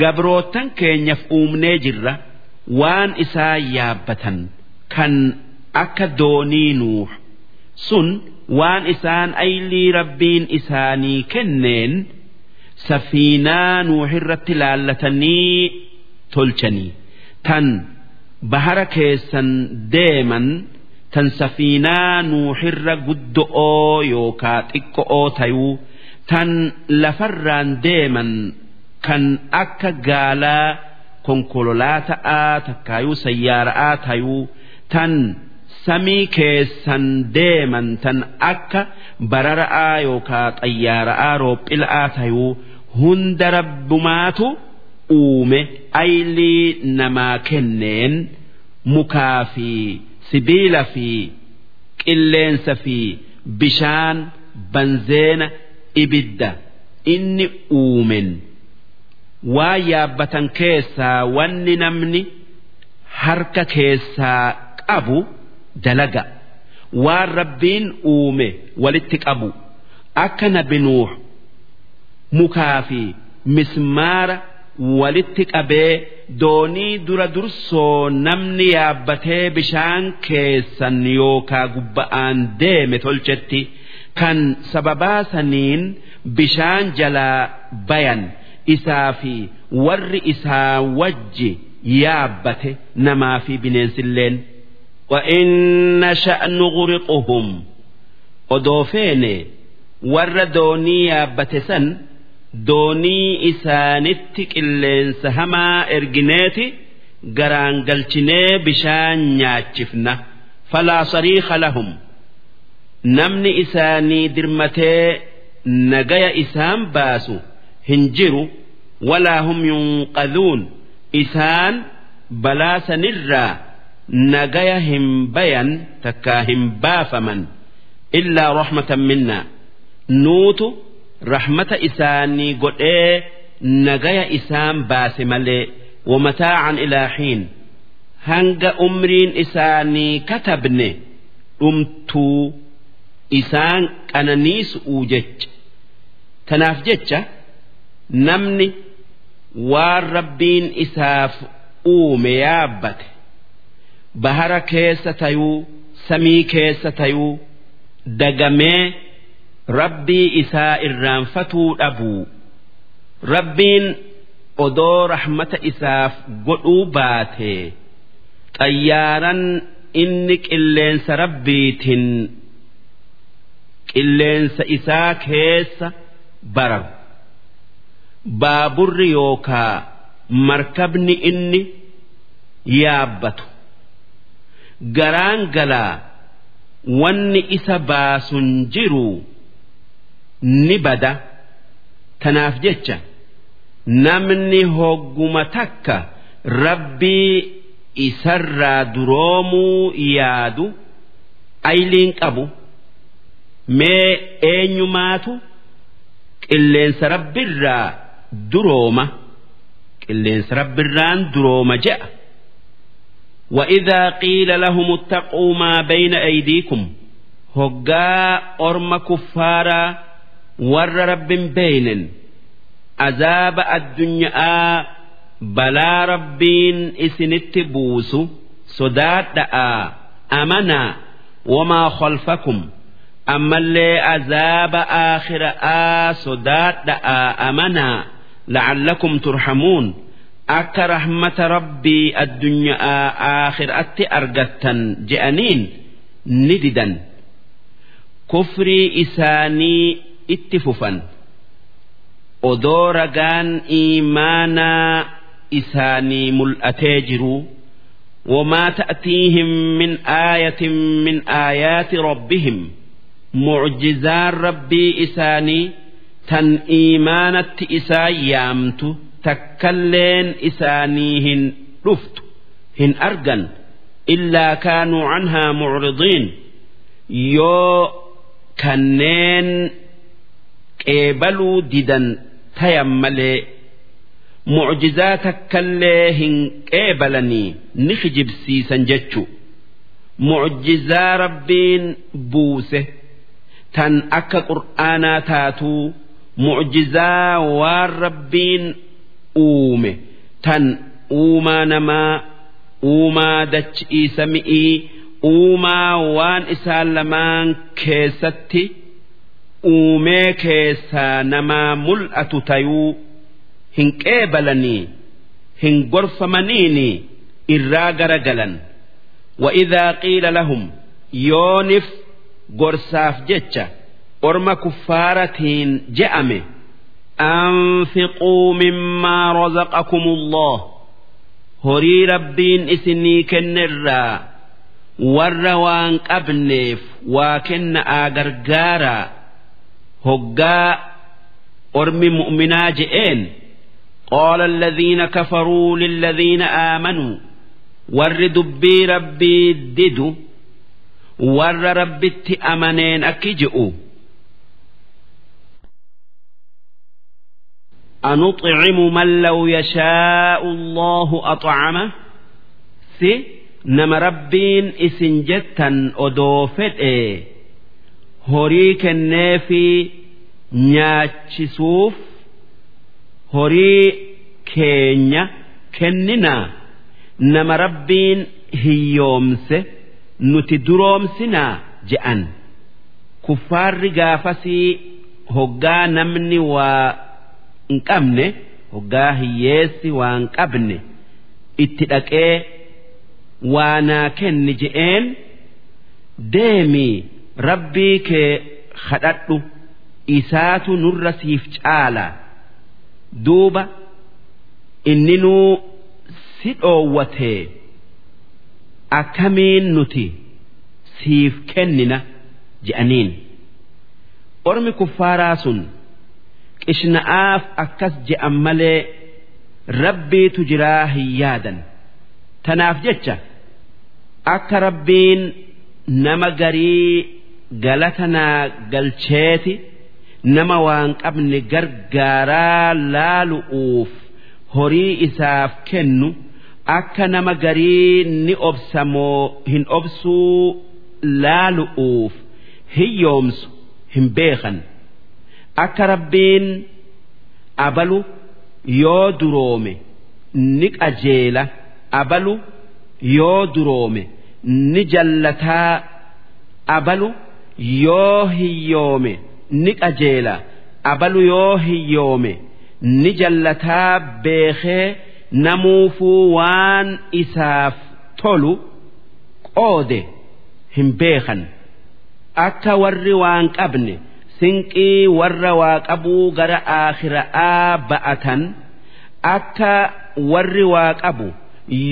قبروتن كين يفؤمني جرة وان إسا يابة كان أكا دوني نوح سن وان إسان أيلي ربين إساني كنين سفينة نوح الرتلالتني تلشني تن bahara keessan deeman tan safiinaa nuuxirra guddo'oo yookaa xiqqo'oo tayuu tan lafarraan deeman kan akka gaalaa konkololaataa takkaayuu sayyaaraa tayuu tan samii keessan deeman tan akka barara'aa yookaa xayyaaraa roophila'a tayuu hunda rabbumaatu. Uume aylii namaa kenneen mukaa fi sibiila fi qilleensa fi bishaan banzeena ibidda. Inni uumen. Waa yaabbatan keessaa wanni namni harka keessaa qabu dalaga. Waan rabbiin uume walitti qabu. Akka nabi nuux mukaa fi mismaara walitti qabee doonii dura dursoo namni yaabbatee bishaan keessan yookaa gubba'aan deeme tolchetti kan sababaa saniin bishaan jalaa bayan isaa fi warri isaa wajji yaabbate namaa fi bineensilleen. وإن نشأ نغرقهم أضوفين ور دوني يابتسن doonii isaanitti qilleensa hamaa ergineeti garaan galchinee bishaan nyaachifna. Falaa sariika lahum. Namni isaanii dirmatee nagaya isaan baasu hin jiru. Walaa hum yunqadhuun isaan balaa sanirraa nagaya hin bayan takkaa hin baafaman. Illaa rahmatan minnaa. Nuutu rahmata isaanii godhee nagaya isaan baase malee wamataacan ilaa xiin hanga umriin isaanii katabne dhumtuu isaan qananiisu'uu jecha. Tanaaf jecha namni waan rabbiin isaaf uume yaabbate. Bahara keessa tayuu samii keessa tayuu dagamee rabbii isaa irraanfatuu dhabuu rabbiin odoo rahmata isaaf godhuu baatee xayyaaran inni qilleensa rabbiitiin. Qilleensa isaa keessa bararu baaburri yookaa markabni inni yaabbatu. Garaan galaa wanni isa baasun jiru ni bada tanaaf jecha namni hogguma takka rabbii isarraa duroomuu yaadu ayliin qabu mee eenyumaatu qilleensa rabbirraa durooma qilleensa rabbirraan durooma je'a وإذا قيل لهم اتقوا ما بين أيديكم هقا أرم كفارا warra rabbin beeynen azaaba addunyaa balaa rabbiin isinitti buusu sodaadha'aa amanaa wamaa khalfakum ammallee azaaba aakhira'aa sodaadha'aa amanaa la'allakum turhamuun akka rahmata rabbii addunyaa aakhiraatti argattan je'aniin ni didan. Kufrii isaanii itti fufan odoo ragaan iimaanaa isaanii mul'atee jiru وما تأتيهم من آية من آيات ربهم معجزان ربي إساني تن إيمانة إسا يامت takkalleen isaanii hin dhuftu hin argan illaa kaanuu canhaa mucridiin yoo kanneen qeebaluu didan tayan malee mucjizaa takkallee hin qeebalanii ni kijibsiisan jechu. Mucjizaa rabbiin buuse tan akka qur'aanaa taatuu mucjizaa waan rabbiin uume tan uumaa namaa uumaa dachii sami'ii uumaa waan isaan lamaan keessatti uumee keessaa namaa mul'atu tayuu hin qeebalanii hin gorfamaniini irraa garagalan وإذا قيل لهم يونف gorsaaf jecha orma kuffaaratiin je'ame أنفقوا مما رزقكم الله هري ربين إسني كنرا ور وان قبنيف وكن آغرغارا هقا أرمي مؤمنا جئين قال الذين كفروا للذين آمنوا ور دبي ربي ددو ور ربي أمنين أكجئوا أنطعم من لو يشاء الله أطعمه سي نما ربين إسن جتا أدوفت إيه horii kennee fi nyaachisuuf horii keenya kenninaa nama rabbiin hiyyoomse nuti duroomsinaa je'an. Kuffaarri gaafasii hoggaa namni waa hin qabne hoggaa hiyyeessi waa hin qabne itti dhaqee waanaa kenni je'een deemii rabbii kee kadhadhu isaatu nurra siif caala. Duuba inninuu si dhoowwatee akkamiin nuti siif kennina? Je'aniin. Ormi kuffaaraa sun qishna'aaf akkas je'an malee rabbiitu jiraa hin yaadan. Tanaaf jecha akka rabbiin nama garii galatanaa galcheeti nama waan qabne gargaaraa laalu'uuf horii isaaf kennu akka nama garii ni obsamoo hin obsuu laalu'uuf hiyyoomsu hin beekan. Akka rabbiin abalu yoo duroome ni qajeela abalu yoo duroome ni jallataa abalu yoo hiyyoome ni qajeela. Abalu yoo hiyyoome ni jallataa beekee namuufuu waan isaaf tolu qoode hin beekan. Akka warri waan qabne sinqii warra waa qabuu gara aakhira'aa ba'atan akka warri waa qabu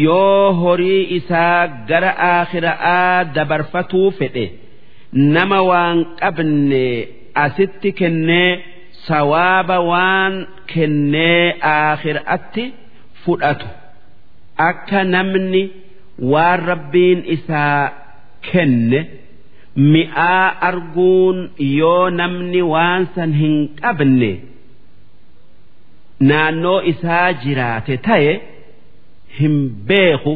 yoo horii isaa gara aakhira'aa dabarfatuu fedhe nama waan qabne asitti kennee sawaaba waan kennee aakhira'atti fudhatu. Akka namni waan rabbiin isaa kenne mi'aa arguun yoo namni waan san hin qabne naannoo isaa jiraate ta'e hin beeku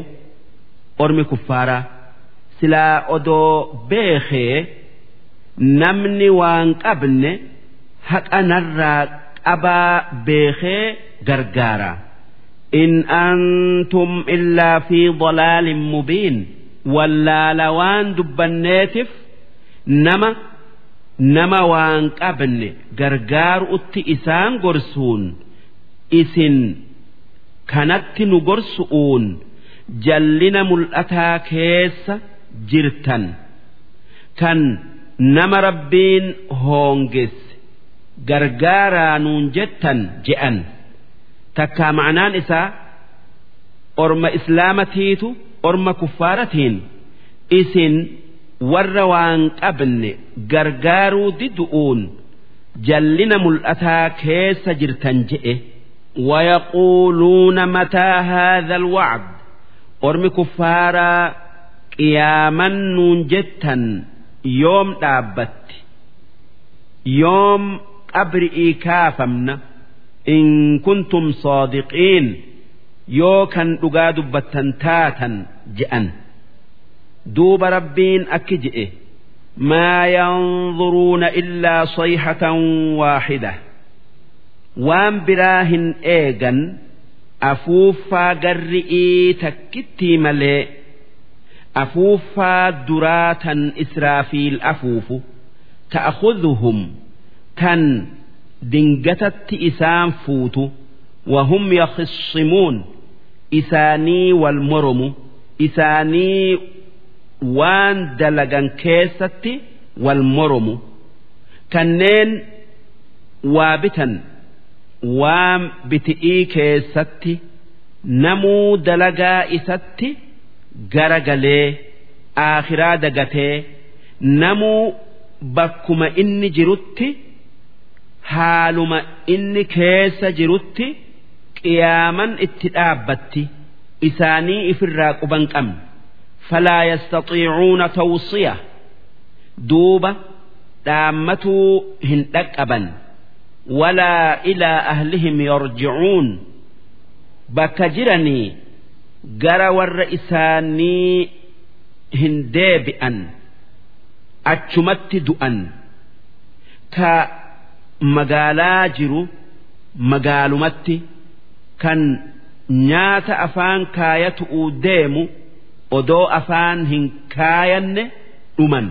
ormi kuffaaraa silaa odoo beekee namni waan qabne haqa narraa qabaa beekee gargaara. in antum illaa fi dalaalin mubiin wallaala waan dubbanneetiif nama nama waan qabne gargaaruutti isaan gorsuun isin kanatti nu gorsu'uun jallina mul'ataa keessa jirtan kan nama rabbiin hoongesse gargaaraa nuun jettan je'an. takkaa ma'anaan isaa orma islaamatiitu orma kuffaaratiin isin warra waan qabne gargaaruu didu'uun jallina mul'ataa keessa jirtan je'e ويقولون متى هذا الوعد أرمي كفارا qiyaamannuun jettan yoom dhaabbatti yoom qabri'ii kaafamna in kuntum soodiqiin yoo kan dhugaa dubbattan taatan je'an. Duuba rabbiin akki je'e maa yanzuruuna illaa sayhatan waaxida waan biraa hin eegan afuuffaa garri'ii takkittii malee afuuffaa duraa tan israafiil afuufu ta'khudhuhum tan dingatatti isaan fuutu wahum yakhisimuun isaanii wal moromu isaanii waan dalagan keessatti wal moromu. Kanneen waa bitan waan biti'ii keessatti namuu dalagaa isatti garagalee aakhiraa dagatee namuu bakkuma inni jirutti haaluma inni keessa jirutti qiyaaman itti dhaabbatti isaanii ifirraa quban qabne falaa yastatiicuuna tawsiya. Duuba dhaammatuu hin dhaqqaban. Walaa ilaa ahlihim yarjicuun. Bakka jiranii gara warra isaanii hin deebi'an achumatti du'an. Ka magaalaa jiru magaalumatti kan nyaata afaan kaayatu'uu deemu odoo afaan hin kaayanne dhuman.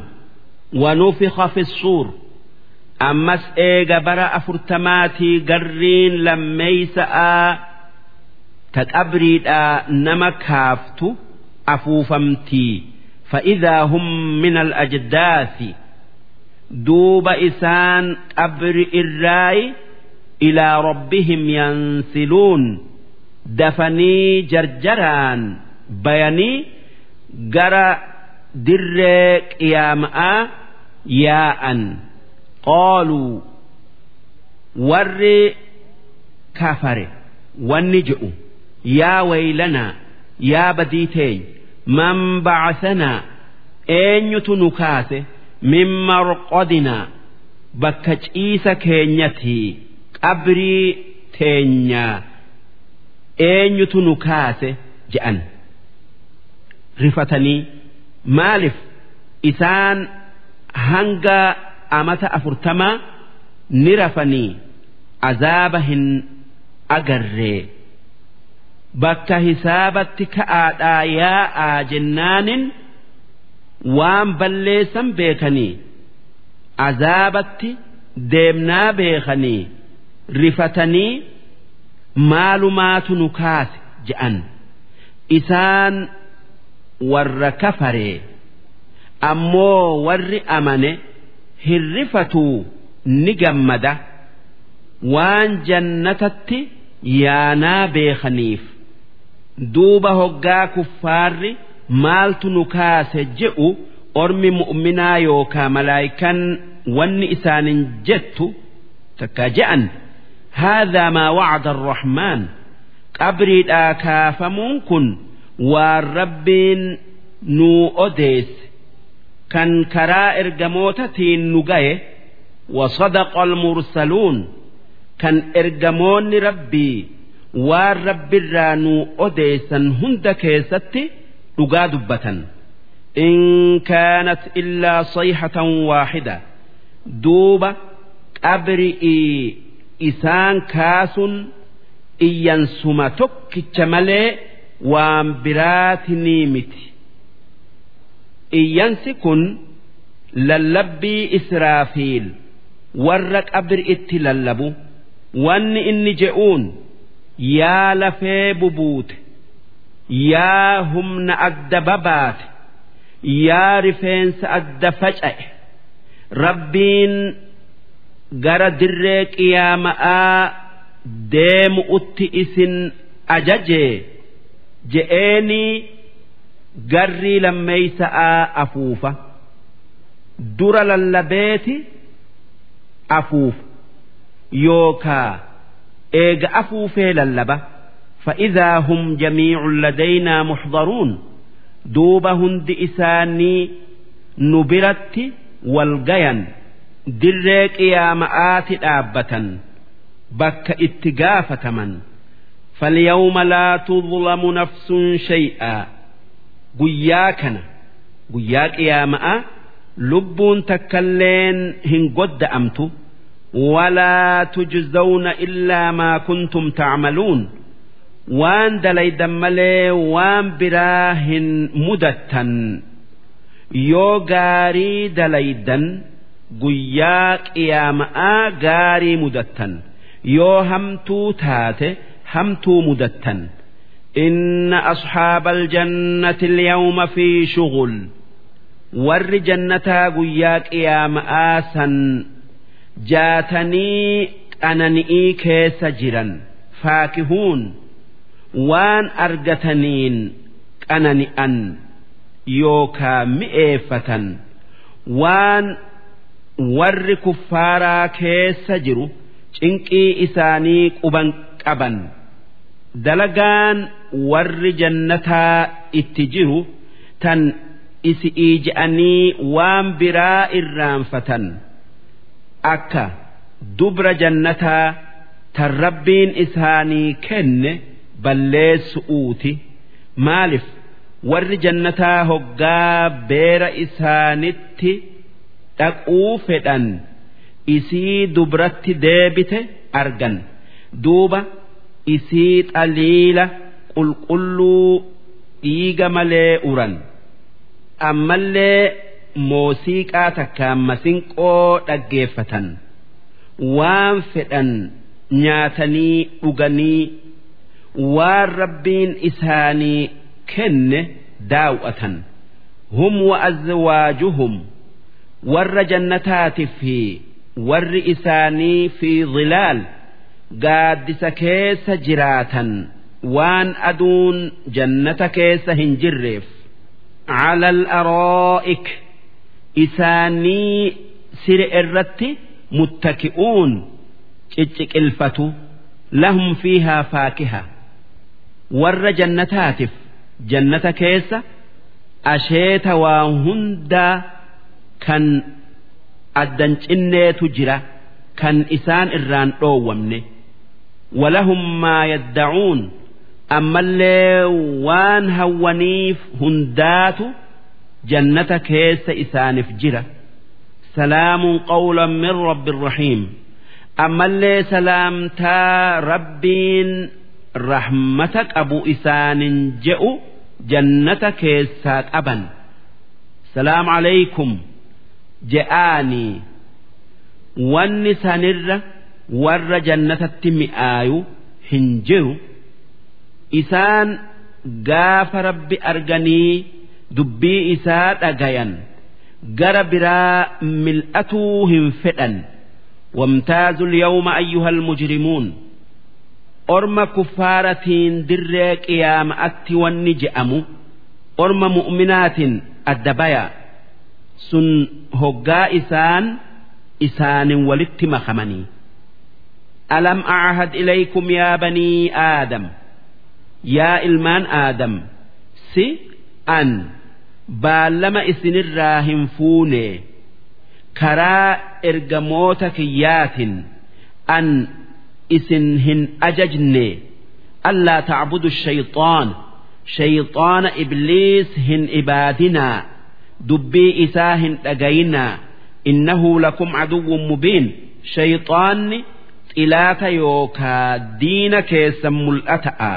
Wanufiqa fi suur. Ammas eega bara afurtamaatii garriin lammeeysa'aa ta qabriidhaa nama kaaftu afuufamtii fa'idaa hum min al-ajdaasi duuba isaan qabri irraayi ilaa rabbihim yansiluun. Dafanii jarjaraan bayanii gara dirree qiyaama'aa yaa'an. Qaaluu warri kafare wanni je'u. yaa waylanaa yaa badii teey man bacasanaa eenyutu nu kaase min marqodinaa bakka ciisa keenyatii qabrii teenyaa eenyutu nu kaase je'an rifatanii maaliif isaan hanga amata afurtamaa ni rafanii azaaba hin agarree bakka hisaabatti ka'aadhaa yaa'aa jennaanin waan balleessan beekanii azaabatti deemnaa beekanii rifatanii maalumaatu nu kaase je'an. Isaan warra kafaree ammoo warri amane hirrifatuu ni gammada. Waan jannatatti yaanaa beekaniif duuba hoggaa kuffaarri maaltu nu kaase jedhu ormi mu'minaa yookaa malaayikan wanni isaanin jettu takka je'an haadhaa maa wacda arrahmaan? Qabriidhaa kaafamuun kun waan rabbiin nuu odeesse. Kan karaa ergamootatiin nu gaye wasadaqa almursaluun. Kan ergamoonni rabbii waan rabbirraa nuu odeessan hunda keessatti dhugaa dubbatan. In kaanat illaa sayhatan waaxida duuba qabri'ii isaan kaasuun iyyansuma tokkicha malee waan biraatinii miti. Iyyansi kun lallabbii israafiil warra qabri itti lallabu. Wanni inni je'uun yaa lafee bubuute yaa humna adda babaate yaa rifeensa adda faca'e rabbiin gara dirree qiyaama'aa deemu utti isin ajajee je'eenii garrii lammeeysa'aa afuufa dura lallabeeti afuufa yookaa eega afuufee lallaba فإذا هم جميع لدينا محضرون دوب هند إساني نبرت والجيا دريك يا مآت آبة بك اتقافة فاليوم لا تظلم نفس شيئا قياكنا قياك يا مآ لبون تكلين هنقد أمت ولا تجزون إلا ما كنتم تعملون waan dalaydan malee waan biraa hin mudattan yoo gaarii dalaydan guyyaa qiyaama'aa gaarii mudattan yoo hamtuu taate hamtuu mudattan inna asxaaba aljannati alyawma fi shughul warri jannataa guyyaa qiyaama'aa san jaatanii qanani'ii keessa jiran. Faakihuun waan argataniin qanani'an yookaa mi'eeffatan. Waan warri kuffaaraa keessa jiru cinqii isaanii quban qaban. Dalagaan warri jannataa itti jiru tan isi'ii je'anii waan biraa irraanfatan akka dubra jannataa tan rabbiin isaanii kenne balleessu'uuti maaliif? Warri jannataa hoggaa beera isaanitti dhaquu fedhan isii dubratti deebite argan. Duuba isii xaliila qulqulluu dhiiga malee uran. Ammallee moosiiqaa takkaan masinqoo dhaggeeffatan. Waan fedhan nyaatanii dhuganii waan rabbiin isaanii kenne daawwatan hum wa'azwaajuhum warra jannataati fi warri isaanii fi zilaal gaaddisa keessa jiraatan. Waan aduun jannata keessa hin jirreef. Calal aro'ik. isaanii sire irratti muttaki'uun cicciqilfatu lahum fiihaa faakiha. Warra jannataatiif jannata keessa asheeta waa hundaa kan addan cinneetu jira kan isaan irraan dhoowwamne. Walahum maa yaddacuun ammallee waan hawwaniif hundaatu jannata keessa isaaniif jira. Salaamun qawlan min rabbi rahiim. Ammallee salaamtaa rabbiin rahmata qabu isaanin je'u jannata keessaa qaban. Salaamu alaykum je'aanii wanni sanirra warra jannatatti mi'aayu hin jiru. Isaan gaafa rabbi arganii dubbii isaa dhagayan gara biraa mil'atuu hin fedhan وامتازوا اليوم أيها المجرمون أرم كفارة در قيام أت والنجأم أرم مؤمنات الدبايا سن هقا إسان إسان ولت مخمني ألم أعهد إليكم يا بني آدم يا إلمان آدم سي أن baallama isinirraa hin fuune. Karaa ergamoota kiyyaatin an isin hin ajajne. Allaa tacbudu shayxaan shayxaana ibliis hin ibaadinaa. Dubbii isaa hin dhagayinaa innahu lakum caduwwun mubiin. Shayxaanni xilaata yookaa diina keessan mul'ata'a.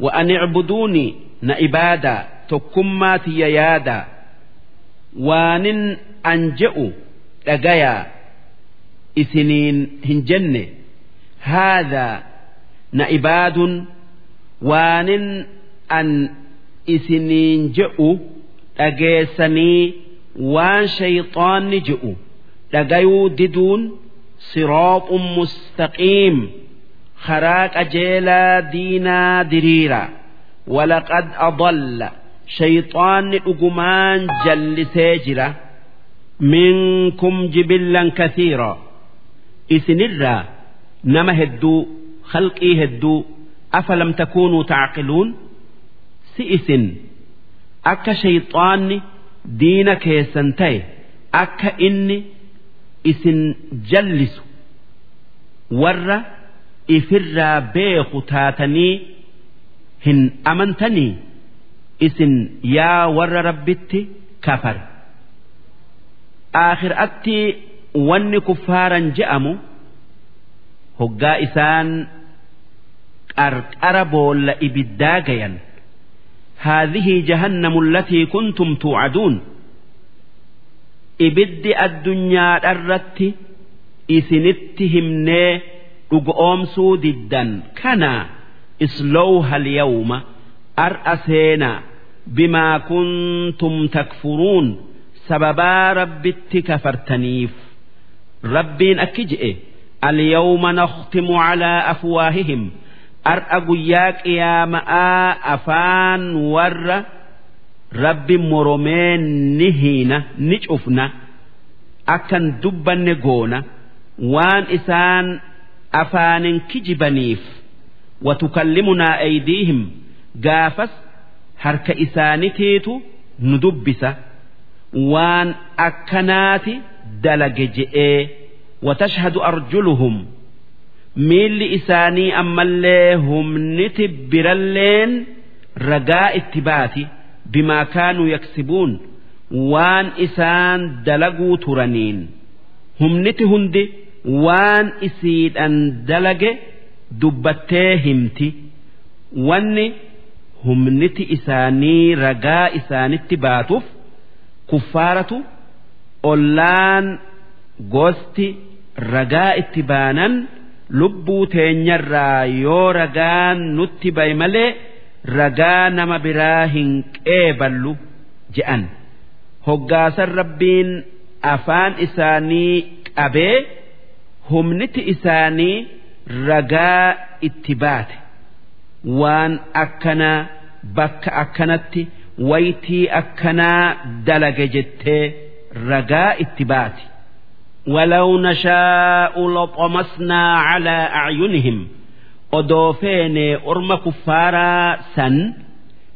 Wa an icbuduuni na ibaadaa. Tokkummaa tiyya yaadaa waanin an je'u dhagayaa isiniin hin jenne. Haadaa na ibaadun waanin an isiniin je'u dhageessanii waan shayxaanni je'u. Dhagayuu diduun siraaxun mustaqiim karaa qajeelaa diinaa diriira. Walaqad adalla shayxaanni dhugumaan jallisee jira. Minkum jibillan kasiira isinirraa nama hedduu khalqii hedduu afalam takuunuu tacqiluun si isin akka shayxaanni diina keessan ta'e akka inni isin jallisu warra ifirraa beeku taatanii hin amantanii? isin yaa warra rabbitti kafar. Aakhiratti wanni kuffaaran je'amu hoggaa isaan qarqara boolla ibiddaa gayan. Haadhihii jahannamu allatii kuntum tuucaduun ibiddi addunyaa dharratti isinitti himnee dhugoomsuu diddan. Kana islowha alyawma ar'a seenaa. Bimaa kuntum takfuruun sababaa rabbitti kafartaniif rabbiin akki je'e alyawma nakhtimu calaa afwaahihim ar'a guyyaa qiyaama'aa afaan warra rabbi moromee ni hiina ni cufna akkan dubbanne goona waan isaan afaanin kijibaniif watukallimunaa aydiihim gaafas harka isaanitiitu nu dubbisa. Waan akkanaati dalage je'ee watashhadu arjuluhum. Miilli isaanii ammallee humniti biralleen ragaa itti baati. Bimaa kaanuu yaksibuun waan isaan dalaguu turaniin. Humniti hundi waan isiidhan dalage dubbattee himti. Wanni humniti isaanii ragaa isaanitti baatuuf kuffaaratu ollaan gosti ragaa itti baanan lubbuu teenyarraa yoo ragaan nutti baye malee ragaa nama biraa hin qeeballu je'an. Hoggaasan rabbiin afaan isaanii qabee humniti isaanii ragaa itti baate waan akkanaa bakka akkanatti waytii akkanaa dalage jettee ragaa itti baati. ولو نشاء لطمسنا على أعينهم أدوفين أرم كفارا سن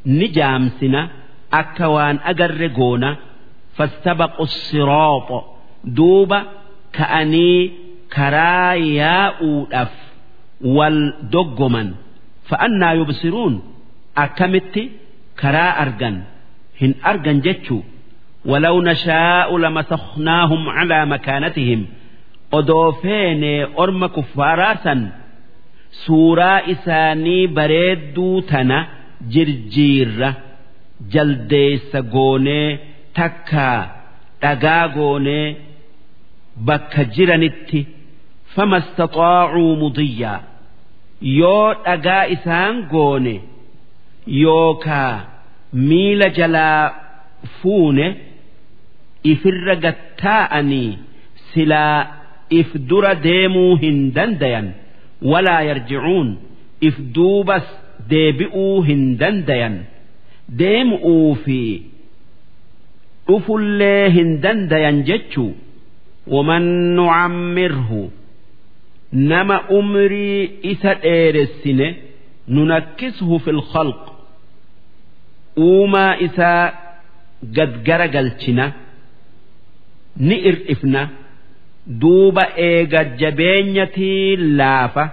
نجامسنا أكوان أجرجونا فاستبقوا الصراط دوبا كأني كرايا أولف والدقمن فأنا يبصرون أكمت كرا أرجن هن أرجن جتشو ولو نشاء لمسخناهم على مكانتهم odoo feene orma kuffaaraa san suuraa isaanii bareedduu tana jirjiirra jaldeessa goonee takkaa dhagaa goonee bakka jiranitti fama istaxaacuu mudiyyaa yoo dhagaa isaan goone yookaa miila jalaa fuune ifirra gattaa'anii silaa if dura deemuu hin dandayan walaa yarjicuun if duubas deebi'uu hin dandayan. Deemu'uu fi dhufullee hin dandayan jechuu. Waman nucammirhu nama umrii isa dheeressine nunakkishu fi lkhalq uumaa isaa gadgara galchina ni irdhifna duuba eega jabeenyatii laafa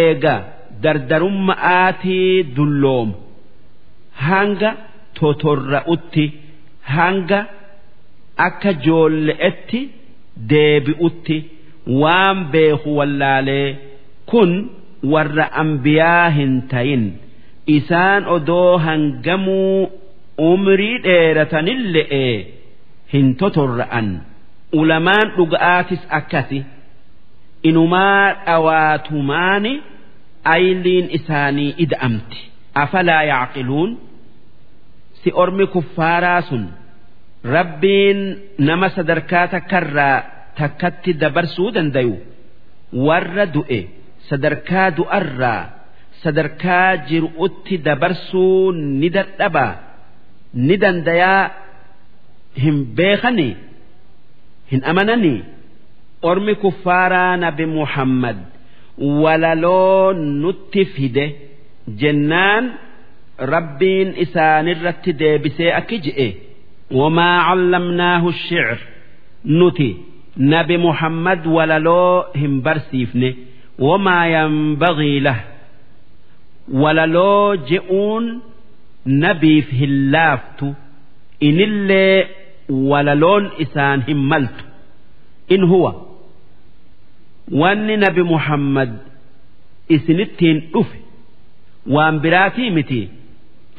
eega dardarumma'aatii dullooma hanga totorra'utti hanga akka joolle'etti deebi'utti waan beeku wallaalee kun warra ambiyaa hin tayin isaan odoo hangamuu umrii dheeratanille'e hin totorra'an. Ulamaan dhuga'aatis akkasi. Inumaa dhawaatumaani ayliin isaanii ida'amti. Afalaa yacqiluun si ormi kuffaaraa sun. Rabbiin nama sadarkaa takkarraa takkatti dabarsuu dandayu warra du'e sadarkaa du'arraa sadarkaa jiru'utti dabarsuu ni dadhabaa. Ni dandayaa hin beekanii hin amananii. Ormi kuffaaraa nabi muhammad walaloo nutti fide jennaan rabbiin isaanirratti deebisee akki je'e. Wamaa callamnaahu shicr nuti nabi muhammad walaloo hin barsiifne wamaa yanbagii lah walaloo je'uun nabiif hin laaftu inillee walaloon isaan hin maltu in huwa wanni nabi muhammad isinittiin dhufe waan biraatii miti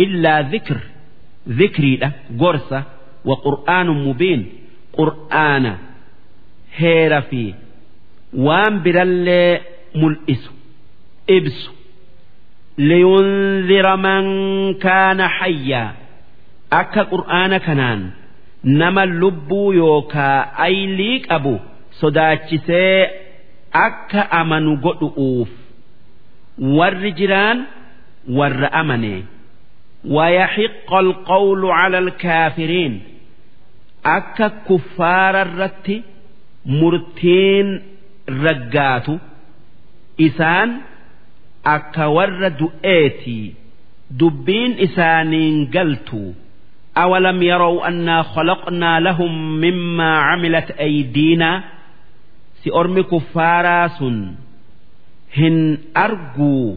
illaa dhikr dhikriidha gorsa wa qur'aanun mubiin qur'aana heera fi waan birallee mul'isu ibsu. Liyunzira man kaana hayyaa akka qur'aana kanaan nama lubbuu yookaa aylii qabu sodaachisee akka amanu godhu'uuf warri jiraan warra amane. Wayaxiqqa alqawlu cala alkaafiriin akka kuffaara irratti مرتين رقات إسان أكا ورد آتي دبين إسانين قلتوا أولم يروا أنا خلقنا لهم مما عملت أيدينا سأرمي كفاراس هن أرجو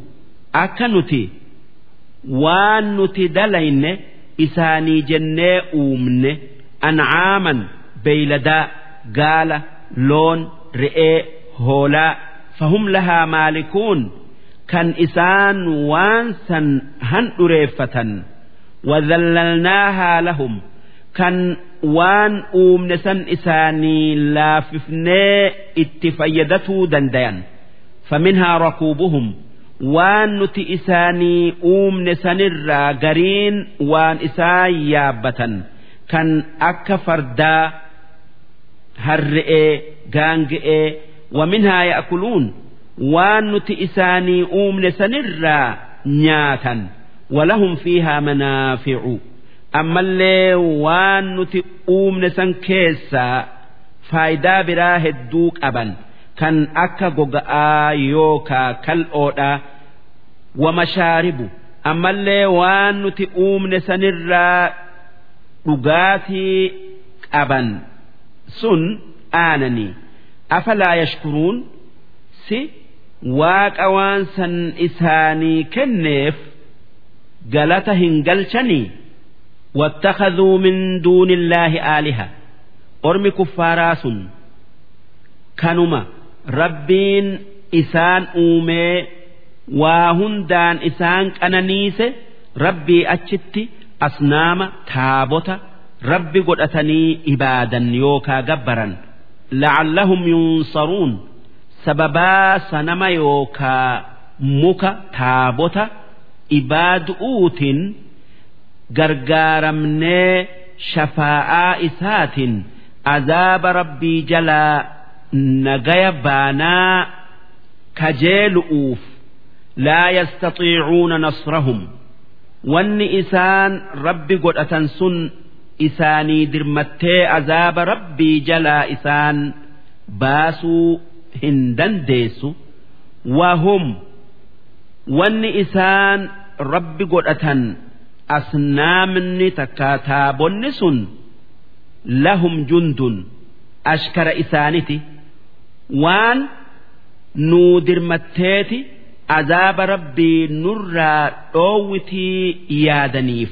أكنتي waan nuti dalayne isaanii jennee uumne ancaaman beeyladaa gaala loon re'ee hoolaa. Fahum lahaa maalikuun? Kan isaan waan san handhureeffatan wadhallalnaahaa lahum? Kan waan uumne san isaanii laafifnee itti fayyadatuu dandayan. Faminhaa rakuubuhum? Waan nuti isaanii uumne sanirraa gariin waan isaan yaabbatan. Kan akka fardaa harre'ee gaanga'ee waminhaa ya'kuluun waan nuti isaanii uumne sanirraa nyaatan walahum fiihaa manaaficu. Ammallee waan nuti uumne san keessaa faayidaa biraa hedduu qaban kan akka goga'aa yookaa kal'oodhaa wamashaaribu ammallee waan nuti uumne sanirraa dhugaatii qaban sun aananii afalaa yashkuruun si waaqa waan san isaanii kenneef galata hin galchanii واتخذوا من دون الله آلهة أرمي كفارا سن kanuma rabbiin isaan uumee waa hundaan isaan qananiise rabbii achitti asnaama taabota rabbi godhatanii ibaadan yookaa gabbaran. La'allahum yunsaruun. Sababaa sanama yookaa muka taabota ibaadu'uutiin gargaaramnee shafaa'aa isaatiin azaaba rabbii jalaa nagaya baanaa kajeelu'uuf laa yastaxiicuuna nasrahum. Wanni isaan rabbi godhatan sun isaanii dirmattee azaaba rabbii jalaa isaan baasuu hin dandeessu. Wahum wanni isaan rabbi godhatan asnaamni takka taabonni sun lahum jundun ashkara isaaniti. Waan nuu dirmatteeti azaaba rabbii nurraa dhoowwitii yaadaniif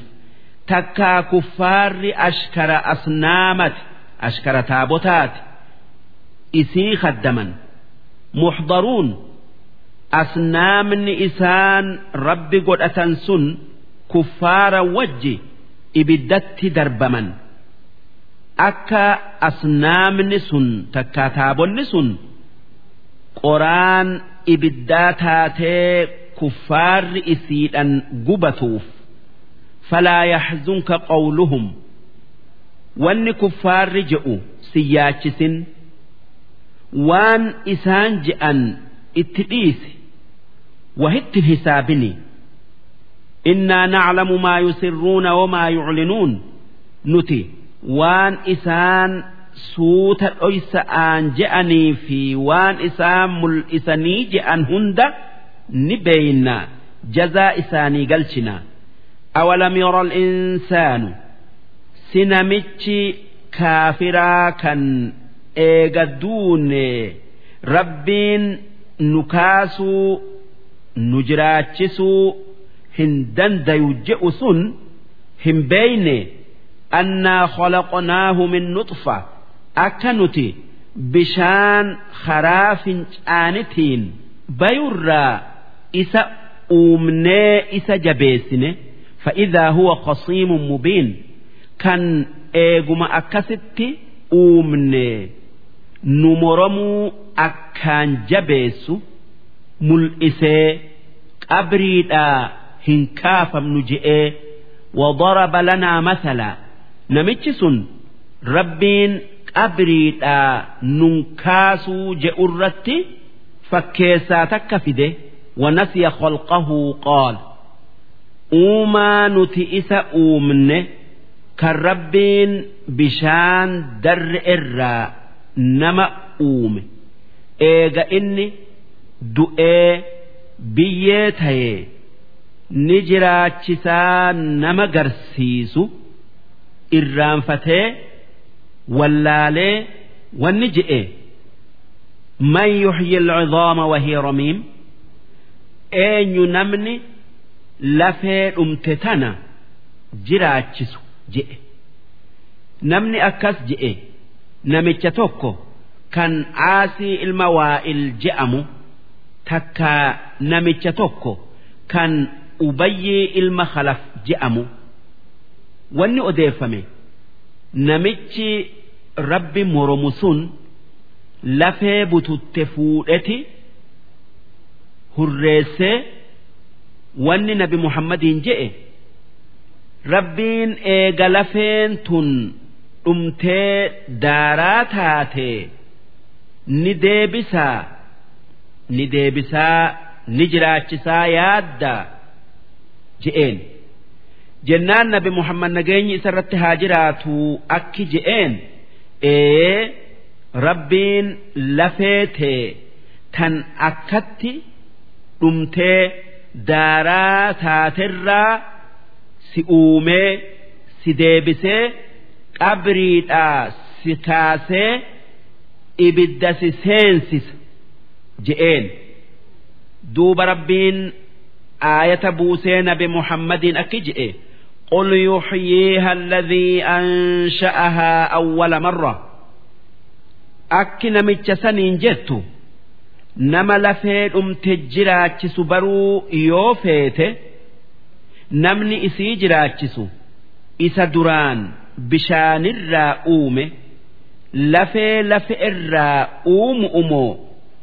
takkaa kuffaarri ashkara asnaamati ashkara taabotaati isii khaddaman. Muxdaruun asnaamni isaan rabbi godhatan sun kuffaara wajji ibiddatti darbaman. Akka asnaamni sun takkaa taabonni sun qoraan ibiddaa taatee kuffaarri isiidhan gubatuuf falaa yaxzunka qawluhum wanni kuffaarri je'u si yaachisin waan isaan je'an itti dhiisi wahitti hisaabini innaa naclamu maa yusirruuna wamaa yuclinuun nuti waan isaan suuta dhoysa'aan je'anii fi waan isaan mul'isanii je'an hunda ni beeyna jazaa isaanii galchina awalam yara al-insaanu si namichi kaafiraa kan eega duune rabbiin nu kaasuu nu jiraachisuu hin dandayu je'u sun hin beeyne annaa khalaqnaahu min nuxfa akka nuti bishaan karaa fincaanitiin bayurraa isa uumnee isa jabeessine فإذا هو خصيم مبين كان إيغما أكست أومني نمرمو أكان جبيسو ملئسي أبريدا هنكافا نجئي وضرب لنا مثلا نمتشسن ربين أبريدا ننكاسو جئرتي فكيسا تكفده ونسي خلقه قال uumaa nuti isa uumne kan rabbiin bishaan darre irraa nama uume. Eega inni du'ee biyyee ta'ee ni jiraachisaa nama garsiisu irraanfatee wallaalee wanni je'e. Man yuxyi alcidaama wahiya ramiim? Eenyu namni lafee dhumte tana jiraachisu je'e. Namni akkas je'e namicha tokko kan aasii ilma waa'il je'amu takka namicha tokko kan ubayyii ilma khalaf je'amu wanni odeeffame namichi rabbi moromu sun lafee bututte fuudheti hurreessee wanni nabi muhammadiin je'e rabbiin eega lafeen tun dhumtee daaraa taate ni deebisaa ni deebisaa ni jiraachisaa yaadda je'een. Jennaan nabi muhammad nageenyi isarratti haa jiraatu akki je'een ee rabbiin lafeetee tan akkatti dhumtee daaraa taaterraa si uumee si deebisee qabriidhaa si kaasee ibidda si seensisa je'een duuba rabbiin aayata buusee nabi muhammadiin akki je'e قل يحييها الذي أنشأها أول مرة akki namicha saniin jettu nama lafee dhumte jiraachisu baruu yoo feete namni isii jiraachisu isa duraan bishaanirraa uume lafee lafe irraa uumu umoo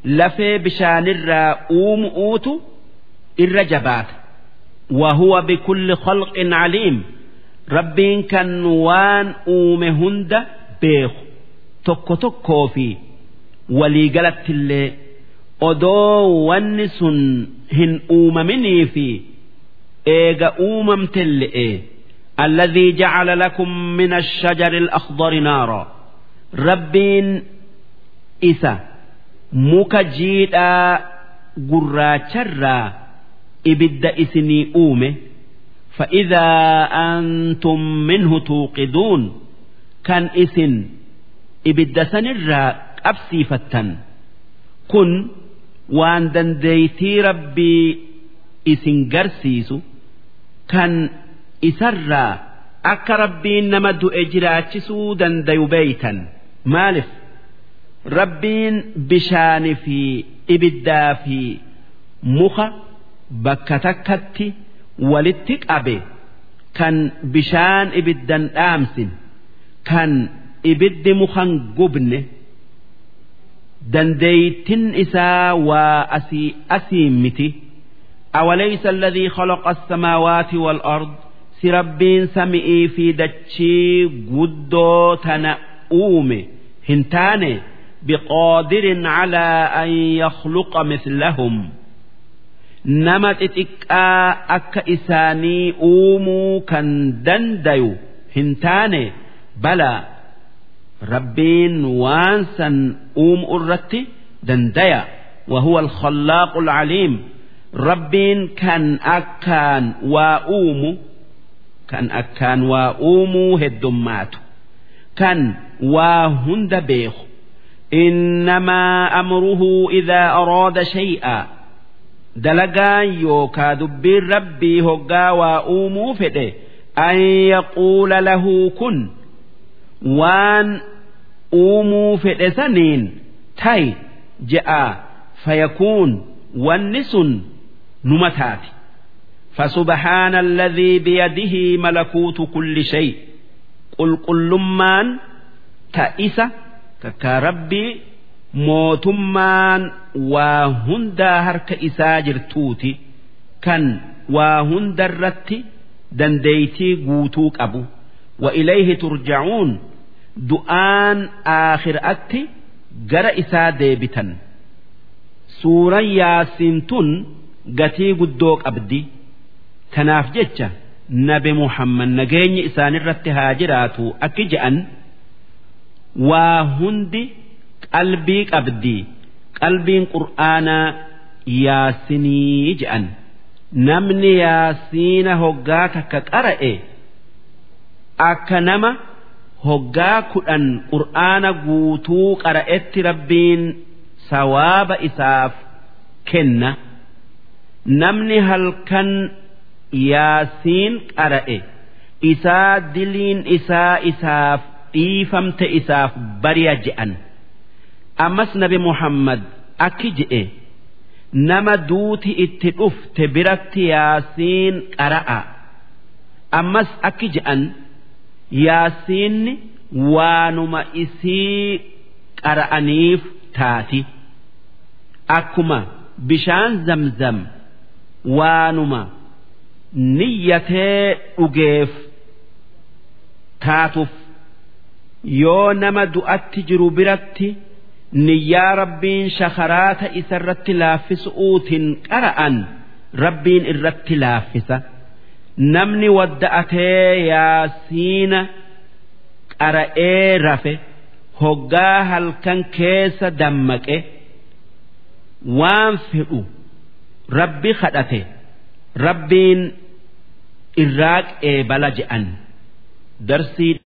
lafee bishaanirraa uumu uutu irra jabaata وهو بكل خلق عليم ربين كان وان أوم هند بيخ tokko tokkoo fi waliigalatti illee odoo wanni sun hin uumaminii fi eega uumamte le'e alladhii jacala lakum min ashajari alakhdari naara rabbiin isa muka jiidhaa gurraacharraa ibidda isinii uume فإذا أنتم منه توقدون كان إسن ibidda sanirraa qabsiifattan kun waan dandeeytii rabbii isin garsiisu kan isarraa akka rabbiin nama du'e jiraachisuu dandayu beeytan. Maalif? Rabbiin bishaani fi ibiddaa fi muka bakka takkatti walitti qabe kan bishaan ibiddan dhaamsin kan ibiddi mukan gubne dandeeytin isaa waa asii asii miti. Awalaysa alladhii khalaqa as-samaawaati wal ard si rabbiin sami'ii fi dachii guddoo tana uume hin taane biqaadirin calaa an yakhluqa mislahum nama xixiqqaa akka isaanii uumuu kan dandayu hin taane balaa ربين وانسا أوم أرتي دنديا وهو الخلاق العليم ربين كان أكان وأوم كان أكان وأوم هدمات كان وهند بيخ إنما أمره إذا أراد شيئا دلقا يوكا دبير ربي هقا وأوم فده أن يقول له كن وان uumuu fedhe saniin ta'i je'a fayakuun wanni sun numa taati فسبحان الذي بيده ملكوت كل شيء قل قل لمان تئس كربي موتمان وهندا هرك إساجر توتي كان وهندا الرتي دنديتي قوتوك أبو وإليه ترجعون du'aan aakhiraatti gara isaa deebitan. Suuraan yaasiin tun gatii guddoo qabdi. Tanaaf jecha nabi muhammad nageenyi isaanirratti haa jiraatu akki je'an waa hundi qalbii qabdi. Qalbiin qur'aanaa yaasinii je'an. Namni yaasiina hoggaa takka qara'e akka nama hoggaa kudhan qur'aana guutuu qara'etti rabbiin sawaaba isaaf kenna. Namni halkan yaasiin qara'e isaa diliin isaa isaaf dhiifamte isaaf bari'a je'an. Ammas nabi muhammad akki je'e nama duuti itti dhufte biratti yaasiin qara'a. Ammas akki je'an yaasiinni waanuma isii qara'aniif taati akkuma bishaan zamzam waanuma niyyatee dhugeef taatuuf yoo nama du'atti jiru biratti niyyaa rabbiin shakaraata isarratti laaffisuutiin qara'an rabbiin irratti laaffisa. Namni wadda'atee yaasiina qara'ee rafe hoggaa halkan keessa dammaqe waan fedhu rabbi kadhate. Rabbiin irraa qeebala je'an. Darsii